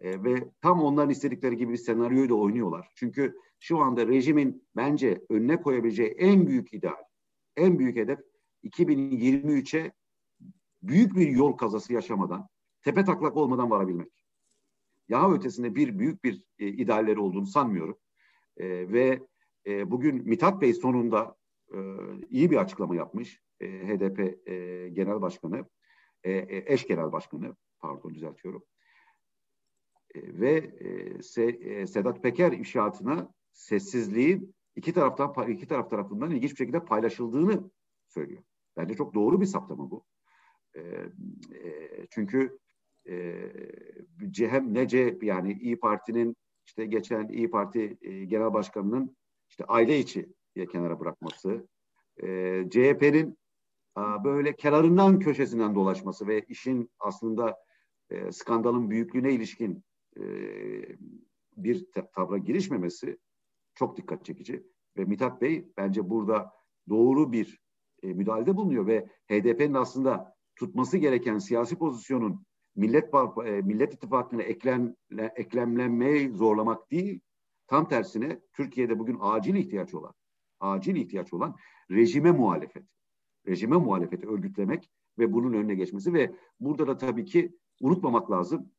[SPEAKER 3] E, ve tam onların istedikleri gibi bir senaryoyu da oynuyorlar. Çünkü şu anda rejimin bence önüne koyabileceği en büyük ideal, en büyük hedef 2023'e büyük bir yol kazası yaşamadan, tepe taklak olmadan varabilmek. Daha ötesinde bir büyük bir e, idealleri olduğunu sanmıyorum. E, ve e, bugün Mithat Bey sonunda e, iyi bir açıklama yapmış. E, HDP e, Genel Başkanı, e, e, eş Genel Başkanı, pardon düzeltiyorum. Ve e, e, Sedat Peker inşaatına sessizliğin iki taraftan iki taraf tarafından ilginç bir şekilde paylaşıldığını söylüyor. Bence çok doğru bir saptama bu. E, çünkü e, CHP ne CHP yani İyi Parti'nin işte geçen İyi Parti Genel Başkanı'nın işte aile içi diye kenara bırakması, CHP'nin böyle kenarından köşesinden dolaşması ve işin aslında skandalın büyüklüğüne ilişkin e, bir tavra girişmemesi çok dikkat çekici. Ve Mithat Bey bence burada doğru bir e, müdahalede bulunuyor ve HDP'nin aslında tutması gereken siyasi pozisyonun Millet e, Millet İttifakı'na eklen, eklemlenmeyi zorlamak değil, tam tersine Türkiye'de bugün acil ihtiyaç olan, acil ihtiyaç olan rejime muhalefet. Rejime muhalefeti örgütlemek ve bunun önüne geçmesi ve burada da tabii ki unutmamak lazım.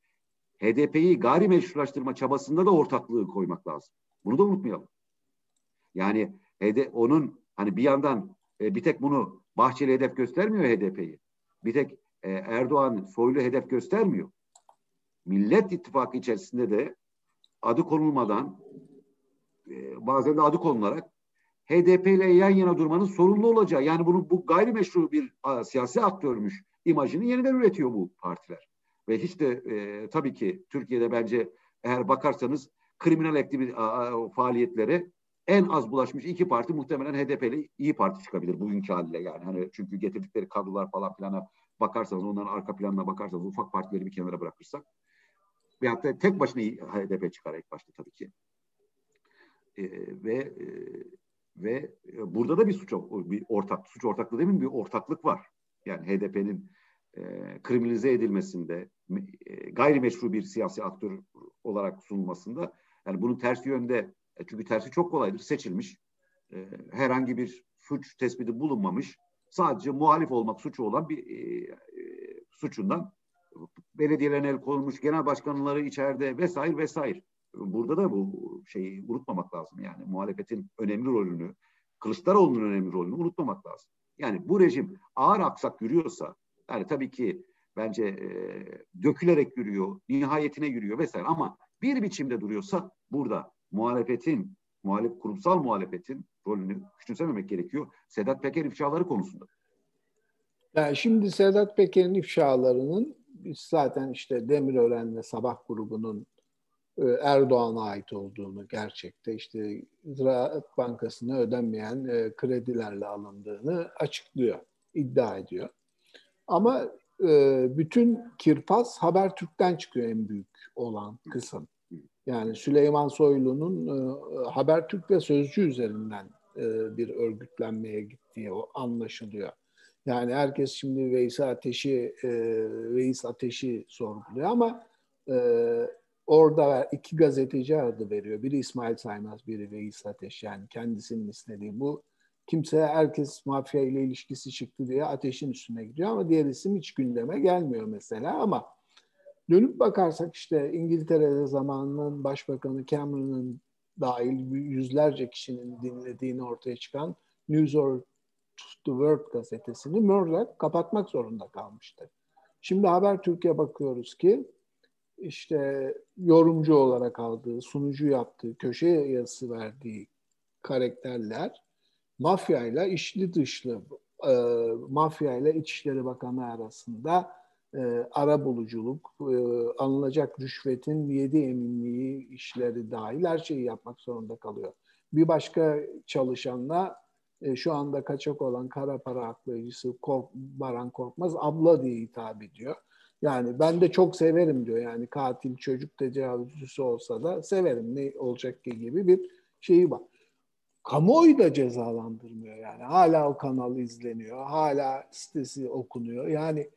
[SPEAKER 3] HDP'yi gayrimeşrulaştırma çabasında da ortaklığı koymak lazım. Bunu da unutmayalım. Yani HD, onun hani bir yandan e, bir tek bunu Bahçeli hedef göstermiyor HDP'yi. Bir tek e, Erdoğan soylu hedef göstermiyor. Millet İttifakı içerisinde de adı konulmadan e, bazen de adı konularak HDP ile yan yana durmanın sorumlu olacağı yani bunu bu gayrimeşru bir a, siyasi aktörmüş imajını yeniden üretiyor bu partiler. Ve hiç de e, tabii ki Türkiye'de bence eğer bakarsanız kriminal aktivite faaliyetlere en az bulaşmış iki parti muhtemelen HDP ile İyi Parti çıkabilir bugünkü haliyle yani. Hani çünkü getirdikleri kadrolar falan filana bakarsanız onların arka planına bakarsanız ufak partileri bir kenara bırakırsak ve hatta tek başına HDP çıkar ilk başta tabii ki. E, ve ve burada da bir suç bir ortak suç ortaklığı değil mi? Bir ortaklık var. Yani HDP'nin e, kriminalize edilmesinde, e, gayrimeşru bir siyasi aktör olarak sunulmasında yani bunun tersi yönde e, çünkü tersi çok kolaydır. Seçilmiş. E, herhangi bir suç tespiti bulunmamış. Sadece muhalif olmak suçu olan bir suçundan belediyelerin el konulmuş, genel başkanları içeride vesaire vesaire. Burada da bu şeyi unutmamak lazım yani muhalefetin önemli rolünü, Kılıçdaroğlu'nun önemli rolünü unutmamak lazım. Yani bu rejim ağır aksak yürüyorsa, yani tabii ki bence e, dökülerek yürüyor, nihayetine yürüyor vesaire ama bir biçimde duruyorsa burada muhalefetin, muhalef, kurumsal muhalefetin rolünü küçümsememek gerekiyor. Sedat Peker ifşaları konusunda.
[SPEAKER 2] Yani şimdi Sedat Peker'in ifşalarının zaten işte Demirören'le Sabah grubunun e, Erdoğan'a ait olduğunu gerçekte işte Ziraat Bankası'na ödenmeyen e, kredilerle alındığını açıklıyor, iddia ediyor. Ama e, bütün kirpas Habertürk'ten çıkıyor en büyük olan kısım. Yani Süleyman Soylu'nun Habertürk ve Sözcü üzerinden bir örgütlenmeye gittiği o anlaşılıyor. Yani herkes şimdi Veys Ateş'i, Veys Ateş'i sorguluyor ama orada iki gazeteci adı veriyor. Biri İsmail Saymaz, biri Veys Ateş. Yani kendisinin istediği bu. Kimse herkes mafya ile ilişkisi çıktı diye ateşin üstüne gidiyor ama diğer isim hiç gündeme gelmiyor mesela ama dönüp bakarsak işte İngiltere'de zamanının başbakanı Cameron'ın dahil yüzlerce kişinin dinlediğini ortaya çıkan News or the World gazetesini Murdoch kapatmak zorunda kalmıştı. Şimdi Haber Türkiye bakıyoruz ki işte yorumcu olarak aldığı, sunucu yaptığı, köşe yazısı verdiği karakterler mafyayla içli dışlı, e, mafyayla İçişleri Bakanı arasında e, ara buluculuk, e, alınacak rüşvetin yedi eminliği işleri dahil her şeyi yapmak zorunda kalıyor. Bir başka çalışanla e, şu anda kaçak olan kara para aklayıcısı Kork, Baran Korkmaz abla diye hitap ediyor. Yani ben de çok severim diyor. Yani katil çocuk tecavüzcüsü olsa da severim ne olacak ki gibi bir şeyi var. Kamuoyu da cezalandırmıyor yani. Hala o kanal izleniyor. Hala sitesi okunuyor. Yani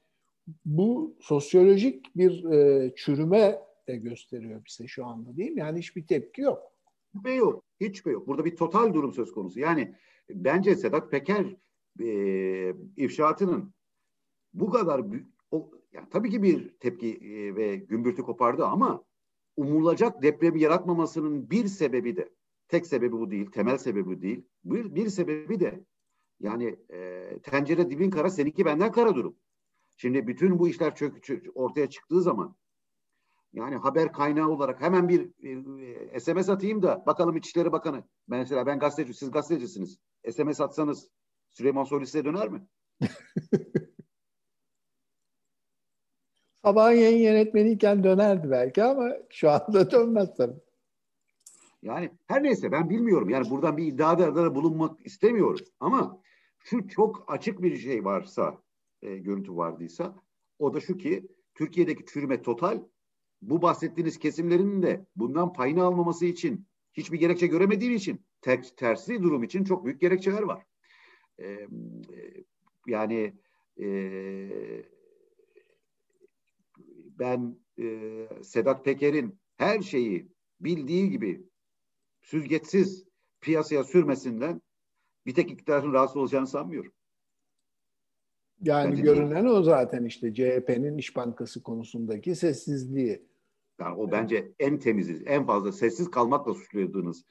[SPEAKER 2] bu sosyolojik bir e, çürüme de gösteriyor bize şu anda değil mi? Yani hiçbir tepki yok.
[SPEAKER 3] Hiçbir yok. Hiçbir yok. Burada bir total durum söz konusu. Yani bence Sedat Peker e, ifşaatının bu kadar o, yani tabii ki bir tepki e, ve gümbürtü kopardı ama umulacak depremi yaratmamasının bir sebebi de tek sebebi bu değil, temel sebebi bu değil. Bir, bir sebebi de yani e, tencere dibin kara seninki benden kara durum. Şimdi bütün bu işler çök, çök, ortaya çıktığı zaman yani haber kaynağı olarak hemen bir e, SMS atayım da bakalım İçişleri Bakanı. Mesela ben gazeteci, siz gazetecisiniz. SMS atsanız Süleyman Soylu size döner mi?
[SPEAKER 2] Sabahın yayın yönetmeniyken dönerdi belki ama şu anda dönmez tabii.
[SPEAKER 3] Yani her neyse ben bilmiyorum. Yani buradan bir iddiada da bulunmak istemiyorum. Ama şu çok açık bir şey varsa, e, görüntü vardıysa o da şu ki Türkiye'deki çürüme total bu bahsettiğiniz kesimlerin de bundan payını almaması için hiçbir gerekçe göremediği için ter, tersi durum için çok büyük gerekçeler var. Ee, yani e, ben e, Sedat Peker'in her şeyi bildiği gibi süzgeçsiz piyasaya sürmesinden bir tek iktidarın rahatsız olacağını sanmıyorum.
[SPEAKER 2] Yani Bence görünen değil. o zaten işte CHP'nin İş Bankası konusundaki sessizliği.
[SPEAKER 3] Yani o bence en temizi, en fazla sessiz kalmakla suçladığınız.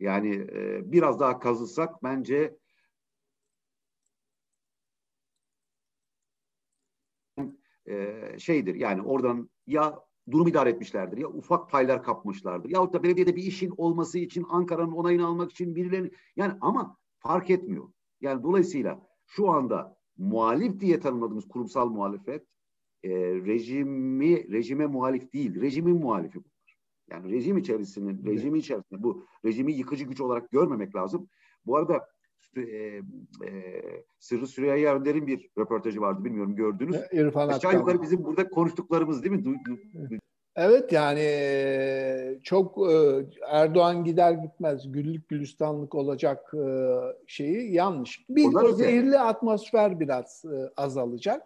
[SPEAKER 3] Yani e, biraz daha kazısak bence e, şeydir yani oradan ya durum idare etmişlerdir ya ufak paylar kapmışlardır. Yahut da belediyede bir işin olması için Ankara'nın onayını almak için birilerini yani ama fark etmiyor. Yani dolayısıyla şu anda muhalif diye tanımladığımız kurumsal muhalefet e, rejimi rejime muhalif değil, rejimin muhalifi bunlar. Yani rejim içerisinin, evet. rejimi içerisinde bu rejimi yıkıcı güç olarak görmemek lazım. Bu arada e, e, Sırrı Süreyya Önder'in bir röportajı vardı bilmiyorum gördünüz. İrfan Aşağı yukarı bizim burada konuştuklarımız değil mi? Du, du,
[SPEAKER 2] Evet yani e, çok e, Erdoğan gider gitmez güllük gülistanlık olacak e, şeyi yanlış. Bir Ondan o öte. zehirli atmosfer biraz azalacak.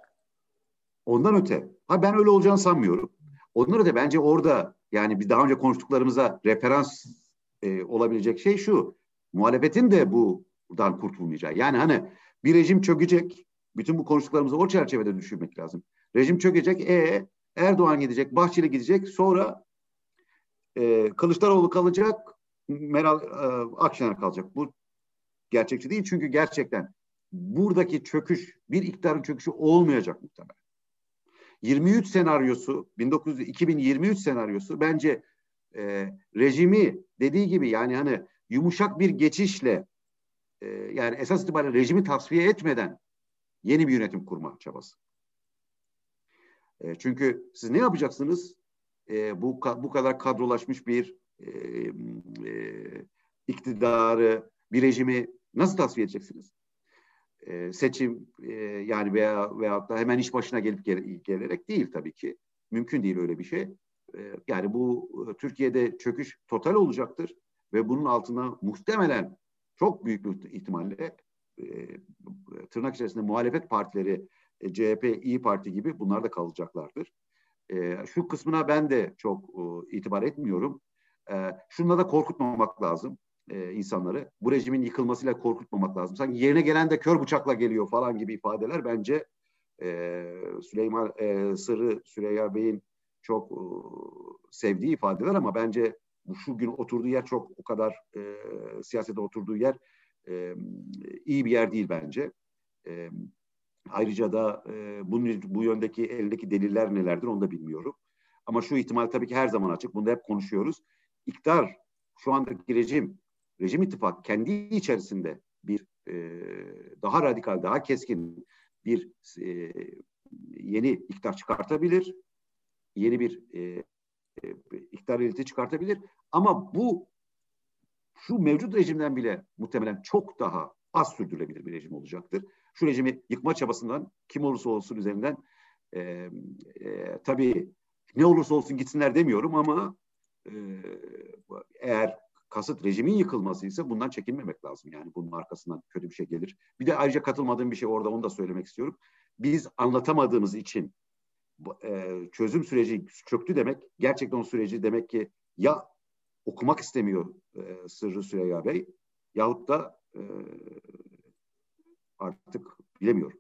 [SPEAKER 3] Ondan öte. Ha ben öyle olacağını sanmıyorum. Ondan öte bence orada yani bir daha önce konuştuklarımıza referans e, olabilecek şey şu. Muhalefetin de buradan kurtulmayacağı. Yani hani bir rejim çökecek. Bütün bu konuştuklarımızı o çerçevede düşünmek lazım. Rejim çökecek. E Erdoğan gidecek, Bahçeli gidecek. Sonra e, Kılıçdaroğlu kalacak, Meral e, Akşener kalacak. Bu gerçekçi değil çünkü gerçekten buradaki çöküş bir iktidarın çöküşü olmayacak muhtemelen. 23 senaryosu 1900 2023 senaryosu bence e, rejimi dediği gibi yani hani yumuşak bir geçişle e, yani esas itibariyle rejimi tasfiye etmeden yeni bir yönetim kurma çabası. E, çünkü siz ne yapacaksınız? E, bu bu kadar kadrolaşmış bir e, e, iktidarı, bir rejimi nasıl tasfiye edeceksiniz? Seçim e, yani veya veyahut da hemen iş başına gelip gel, gelerek değil tabii ki. Mümkün değil öyle bir şey. Yani bu Türkiye'de çöküş total olacaktır ve bunun altına muhtemelen çok büyük bir ihtimalle e, tırnak içerisinde muhalefet partileri e, CHP, İyi Parti gibi bunlar da kalacaklardır. E, şu kısmına ben de çok e, itibar etmiyorum. E, şunla da korkutmamak lazım e, insanları. Bu rejimin yıkılmasıyla korkutmamak lazım. Sanki yerine gelen de kör bıçakla geliyor falan gibi ifadeler bence e, Süleyman e, Sırrı Süreyya Bey'in çok e, sevdiği ifadeler ama bence şu gün oturduğu yer çok o kadar e, siyasete oturduğu yer e, iyi bir yer değil bence. E, ayrıca da e, bunun bu yöndeki eldeki deliller nelerdir onu da bilmiyorum. Ama şu ihtimal tabii ki her zaman açık. Bunu da hep konuşuyoruz. İktidar şu andaki rejim, rejim ittifak kendi içerisinde bir e, daha radikal, daha keskin bir e, yeni iktidar çıkartabilir. Yeni bir e, e, iktidar eliti çıkartabilir. Ama bu şu mevcut rejimden bile muhtemelen çok daha az sürdürülebilir bir rejim olacaktır. Şu rejimi yıkma çabasından kim olursa olsun üzerinden e, e, tabii ne olursa olsun gitsinler demiyorum ama e, eğer kasıt rejimin yıkılmasıysa bundan çekinmemek lazım. Yani bunun arkasından kötü bir şey gelir. Bir de ayrıca katılmadığım bir şey orada onu da söylemek istiyorum. Biz anlatamadığımız için e, çözüm süreci çöktü demek gerçekten o süreci demek ki ya okumak istemiyor e, Sırrı Süreyya Bey yahut da e, artık bilemiyorum.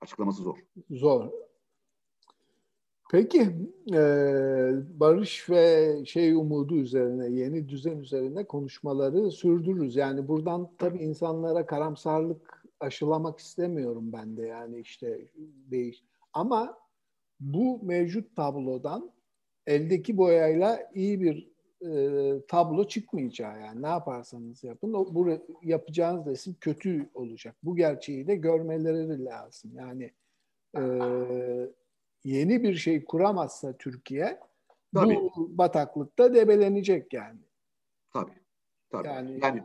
[SPEAKER 3] Açıklaması zor.
[SPEAKER 2] Zor. Peki e, barış ve şey umudu üzerine, yeni düzen üzerine konuşmaları sürdürürüz. Yani buradan tabii insanlara karamsarlık aşılamak istemiyorum ben de yani işte değiş. Ama bu mevcut tablodan eldeki boyayla iyi bir e, tablo çıkmayacağı yani ne yaparsanız yapın o bu yapacağınız resim kötü olacak. Bu gerçeği de görmeleri lazım. Yani e, yeni bir şey kuramazsa Türkiye Tabii. bu bataklıkta debelenecek yani.
[SPEAKER 3] Tabii. Tabii. Yani, yani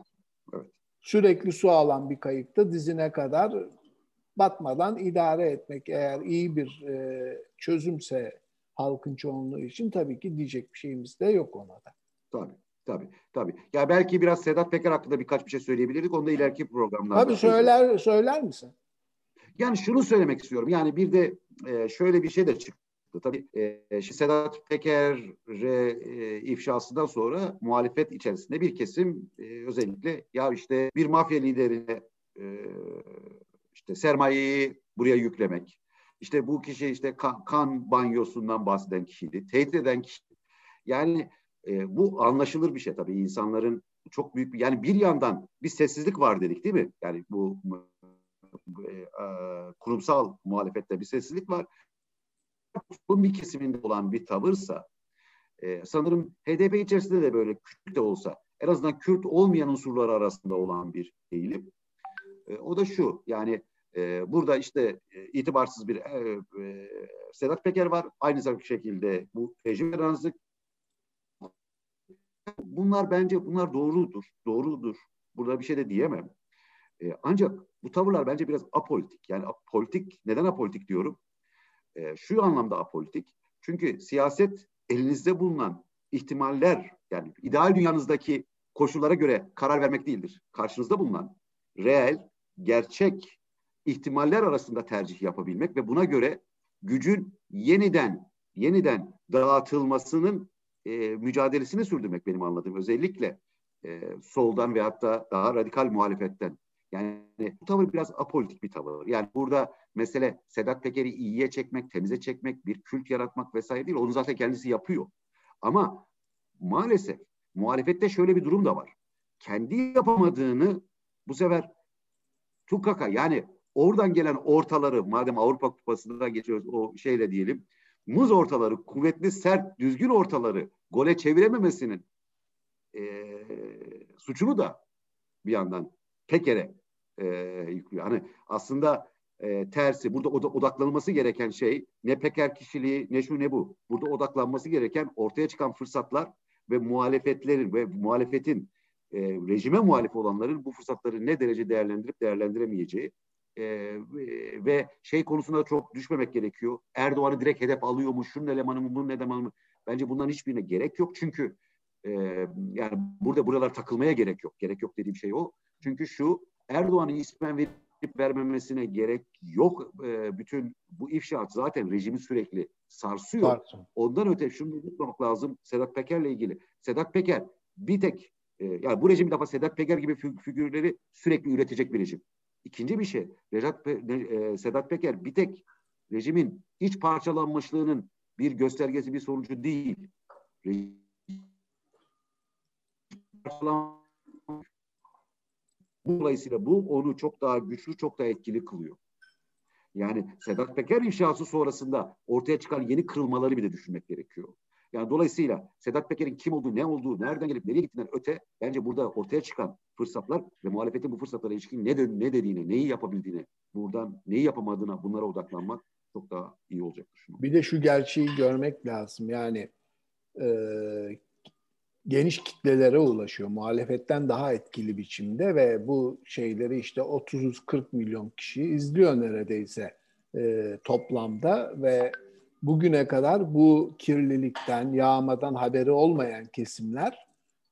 [SPEAKER 2] evet. sürekli su alan bir kayıkta dizine kadar batmadan idare etmek eğer iyi bir e, çözümse halkın çoğunluğu için tabii ki diyecek bir şeyimiz de yok ona da.
[SPEAKER 3] Tabii. Tabii, tabii. Ya belki biraz Sedat Peker hakkında birkaç bir şey söyleyebilirdik. Onu da ileriki programlarda.
[SPEAKER 2] Tabii söyler, söyler misin?
[SPEAKER 3] Yani şunu söylemek istiyorum. Yani bir de e, şöyle bir şey de çıktı. Tabii e, Sedat Peker'e e, ifşasından sonra muhalefet içerisinde bir kesim e, özellikle ya işte bir mafya liderine e, işte sermayeyi buraya yüklemek. İşte bu kişi işte kan, kan banyosundan bahseden kişiydi. Tehdit eden kişi. Yani e, bu anlaşılır bir şey tabii. insanların çok büyük bir yani bir yandan bir sessizlik var dedik değil mi? Yani bu e, e, kurumsal muhalefette bir sessizlik var. Bunun bir kesiminde olan bir tavırsa e, sanırım HDP içerisinde de böyle Kürt de olsa en azından Kürt olmayan unsurlar arasında olan bir eğilim. E, o da şu yani e, burada işte e, itibarsız bir e, e, Sedat Peker var. Aynı şekilde bu rejim yaransızlık. Bunlar bence bunlar doğrudur. Doğrudur. Burada bir şey de diyemem. E, ancak bu tavırlar bence biraz apolitik. Yani apolitik, neden apolitik diyorum? E, şu anlamda apolitik. Çünkü siyaset elinizde bulunan ihtimaller, yani ideal dünyanızdaki koşullara göre karar vermek değildir. Karşınızda bulunan reel, gerçek ihtimaller arasında tercih yapabilmek ve buna göre gücün yeniden yeniden dağıtılmasının e, mücadelesini sürdürmek benim anladığım özellikle e, soldan ve hatta daha radikal muhalefetten. Yani bu tavır biraz apolitik bir tavır. Yani burada mesele Sedat Peker'i iyiye çekmek, temize çekmek, bir kült yaratmak vesaire değil. Onu zaten kendisi yapıyor. Ama maalesef muhalefette şöyle bir durum da var. Kendi yapamadığını bu sefer tukaka yani oradan gelen ortaları madem Avrupa Kupası'nda geçiyoruz o şeyle diyelim muz ortaları kuvvetli sert düzgün ortaları gole çevirememesinin e, suçunu da bir yandan Peker'e e, yüklüyor. Hani aslında e, tersi burada odaklanılması gereken şey ne Peker kişiliği ne şu ne bu. Burada odaklanması gereken ortaya çıkan fırsatlar ve muhalefetlerin ve muhalefetin e, rejime muhalif olanların bu fırsatları ne derece değerlendirip değerlendiremeyeceği e, ve şey konusunda çok düşmemek gerekiyor. Erdoğan'ı direkt hedef alıyor mu? Şunun elemanı mı? Bunun elemanı mı? Bence bunların hiçbirine gerek yok. Çünkü e, yani burada buralar takılmaya gerek yok. Gerek yok dediğim şey o. Çünkü şu Erdoğan'ın ismen verip vermemesine gerek yok. E, bütün bu ifşaat zaten rejimi sürekli sarsıyor. Sarsın. Ondan öte şunu unutmamak lazım Sedat Peker'le ilgili. Sedat Peker bir tek e, yani bu rejim defa Sedat Peker gibi figürleri sürekli üretecek bir rejim. İkinci bir şey Recat, e, Sedat Peker bir tek rejimin iç parçalanmışlığının bir göstergesi bir sonucu değil. Dolayısıyla bu onu çok daha güçlü, çok daha etkili kılıyor. Yani Sedat Peker inşası sonrasında ortaya çıkan yeni kırılmaları bir de düşünmek gerekiyor. Yani dolayısıyla Sedat Peker'in kim olduğu, ne olduğu, nereden gelip nereye gittiğinden öte bence burada ortaya çıkan fırsatlar ve muhalefetin bu fırsatlara ilişkin ne, de, ne dediğine, neyi yapabildiğine, buradan neyi yapamadığına bunlara odaklanmak çok daha iyi olacaktır.
[SPEAKER 2] Bir de şu gerçeği görmek lazım. Yani e, geniş kitlelere ulaşıyor. Muhalefetten daha etkili biçimde ve bu şeyleri işte 30-40 milyon kişi izliyor neredeyse e, toplamda ve bugüne kadar bu kirlilikten, yağmadan haberi olmayan kesimler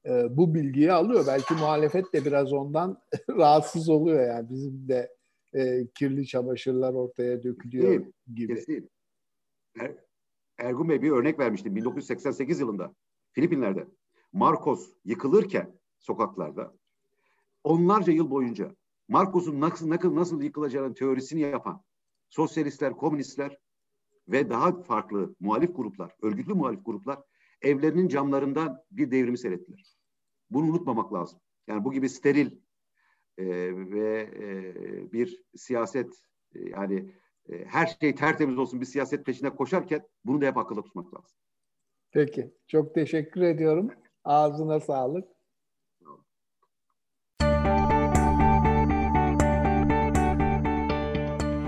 [SPEAKER 2] e, bu bilgiyi alıyor. Belki muhalefet de biraz ondan rahatsız oluyor yani bizim de e, kirli çamaşırlar ortaya dökülüyor Kesin, gibi. Kesin.
[SPEAKER 3] Er, Ergun Bey bir örnek vermişti 1988 yılında Filipinler'de. Marcos yıkılırken sokaklarda onlarca yıl boyunca Marcos'un nasıl, nasıl, nasıl yıkılacağının teorisini yapan sosyalistler, komünistler ve daha farklı muhalif gruplar, örgütlü muhalif gruplar evlerinin camlarından bir devrimi seyrettiler. Bunu unutmamak lazım. Yani bu gibi steril e, ve e, bir siyaset e, yani e, her şey tertemiz olsun bir siyaset peşine koşarken bunu da hep akılda tutmak lazım.
[SPEAKER 2] Peki. Çok teşekkür ediyorum. Ağzına sağlık.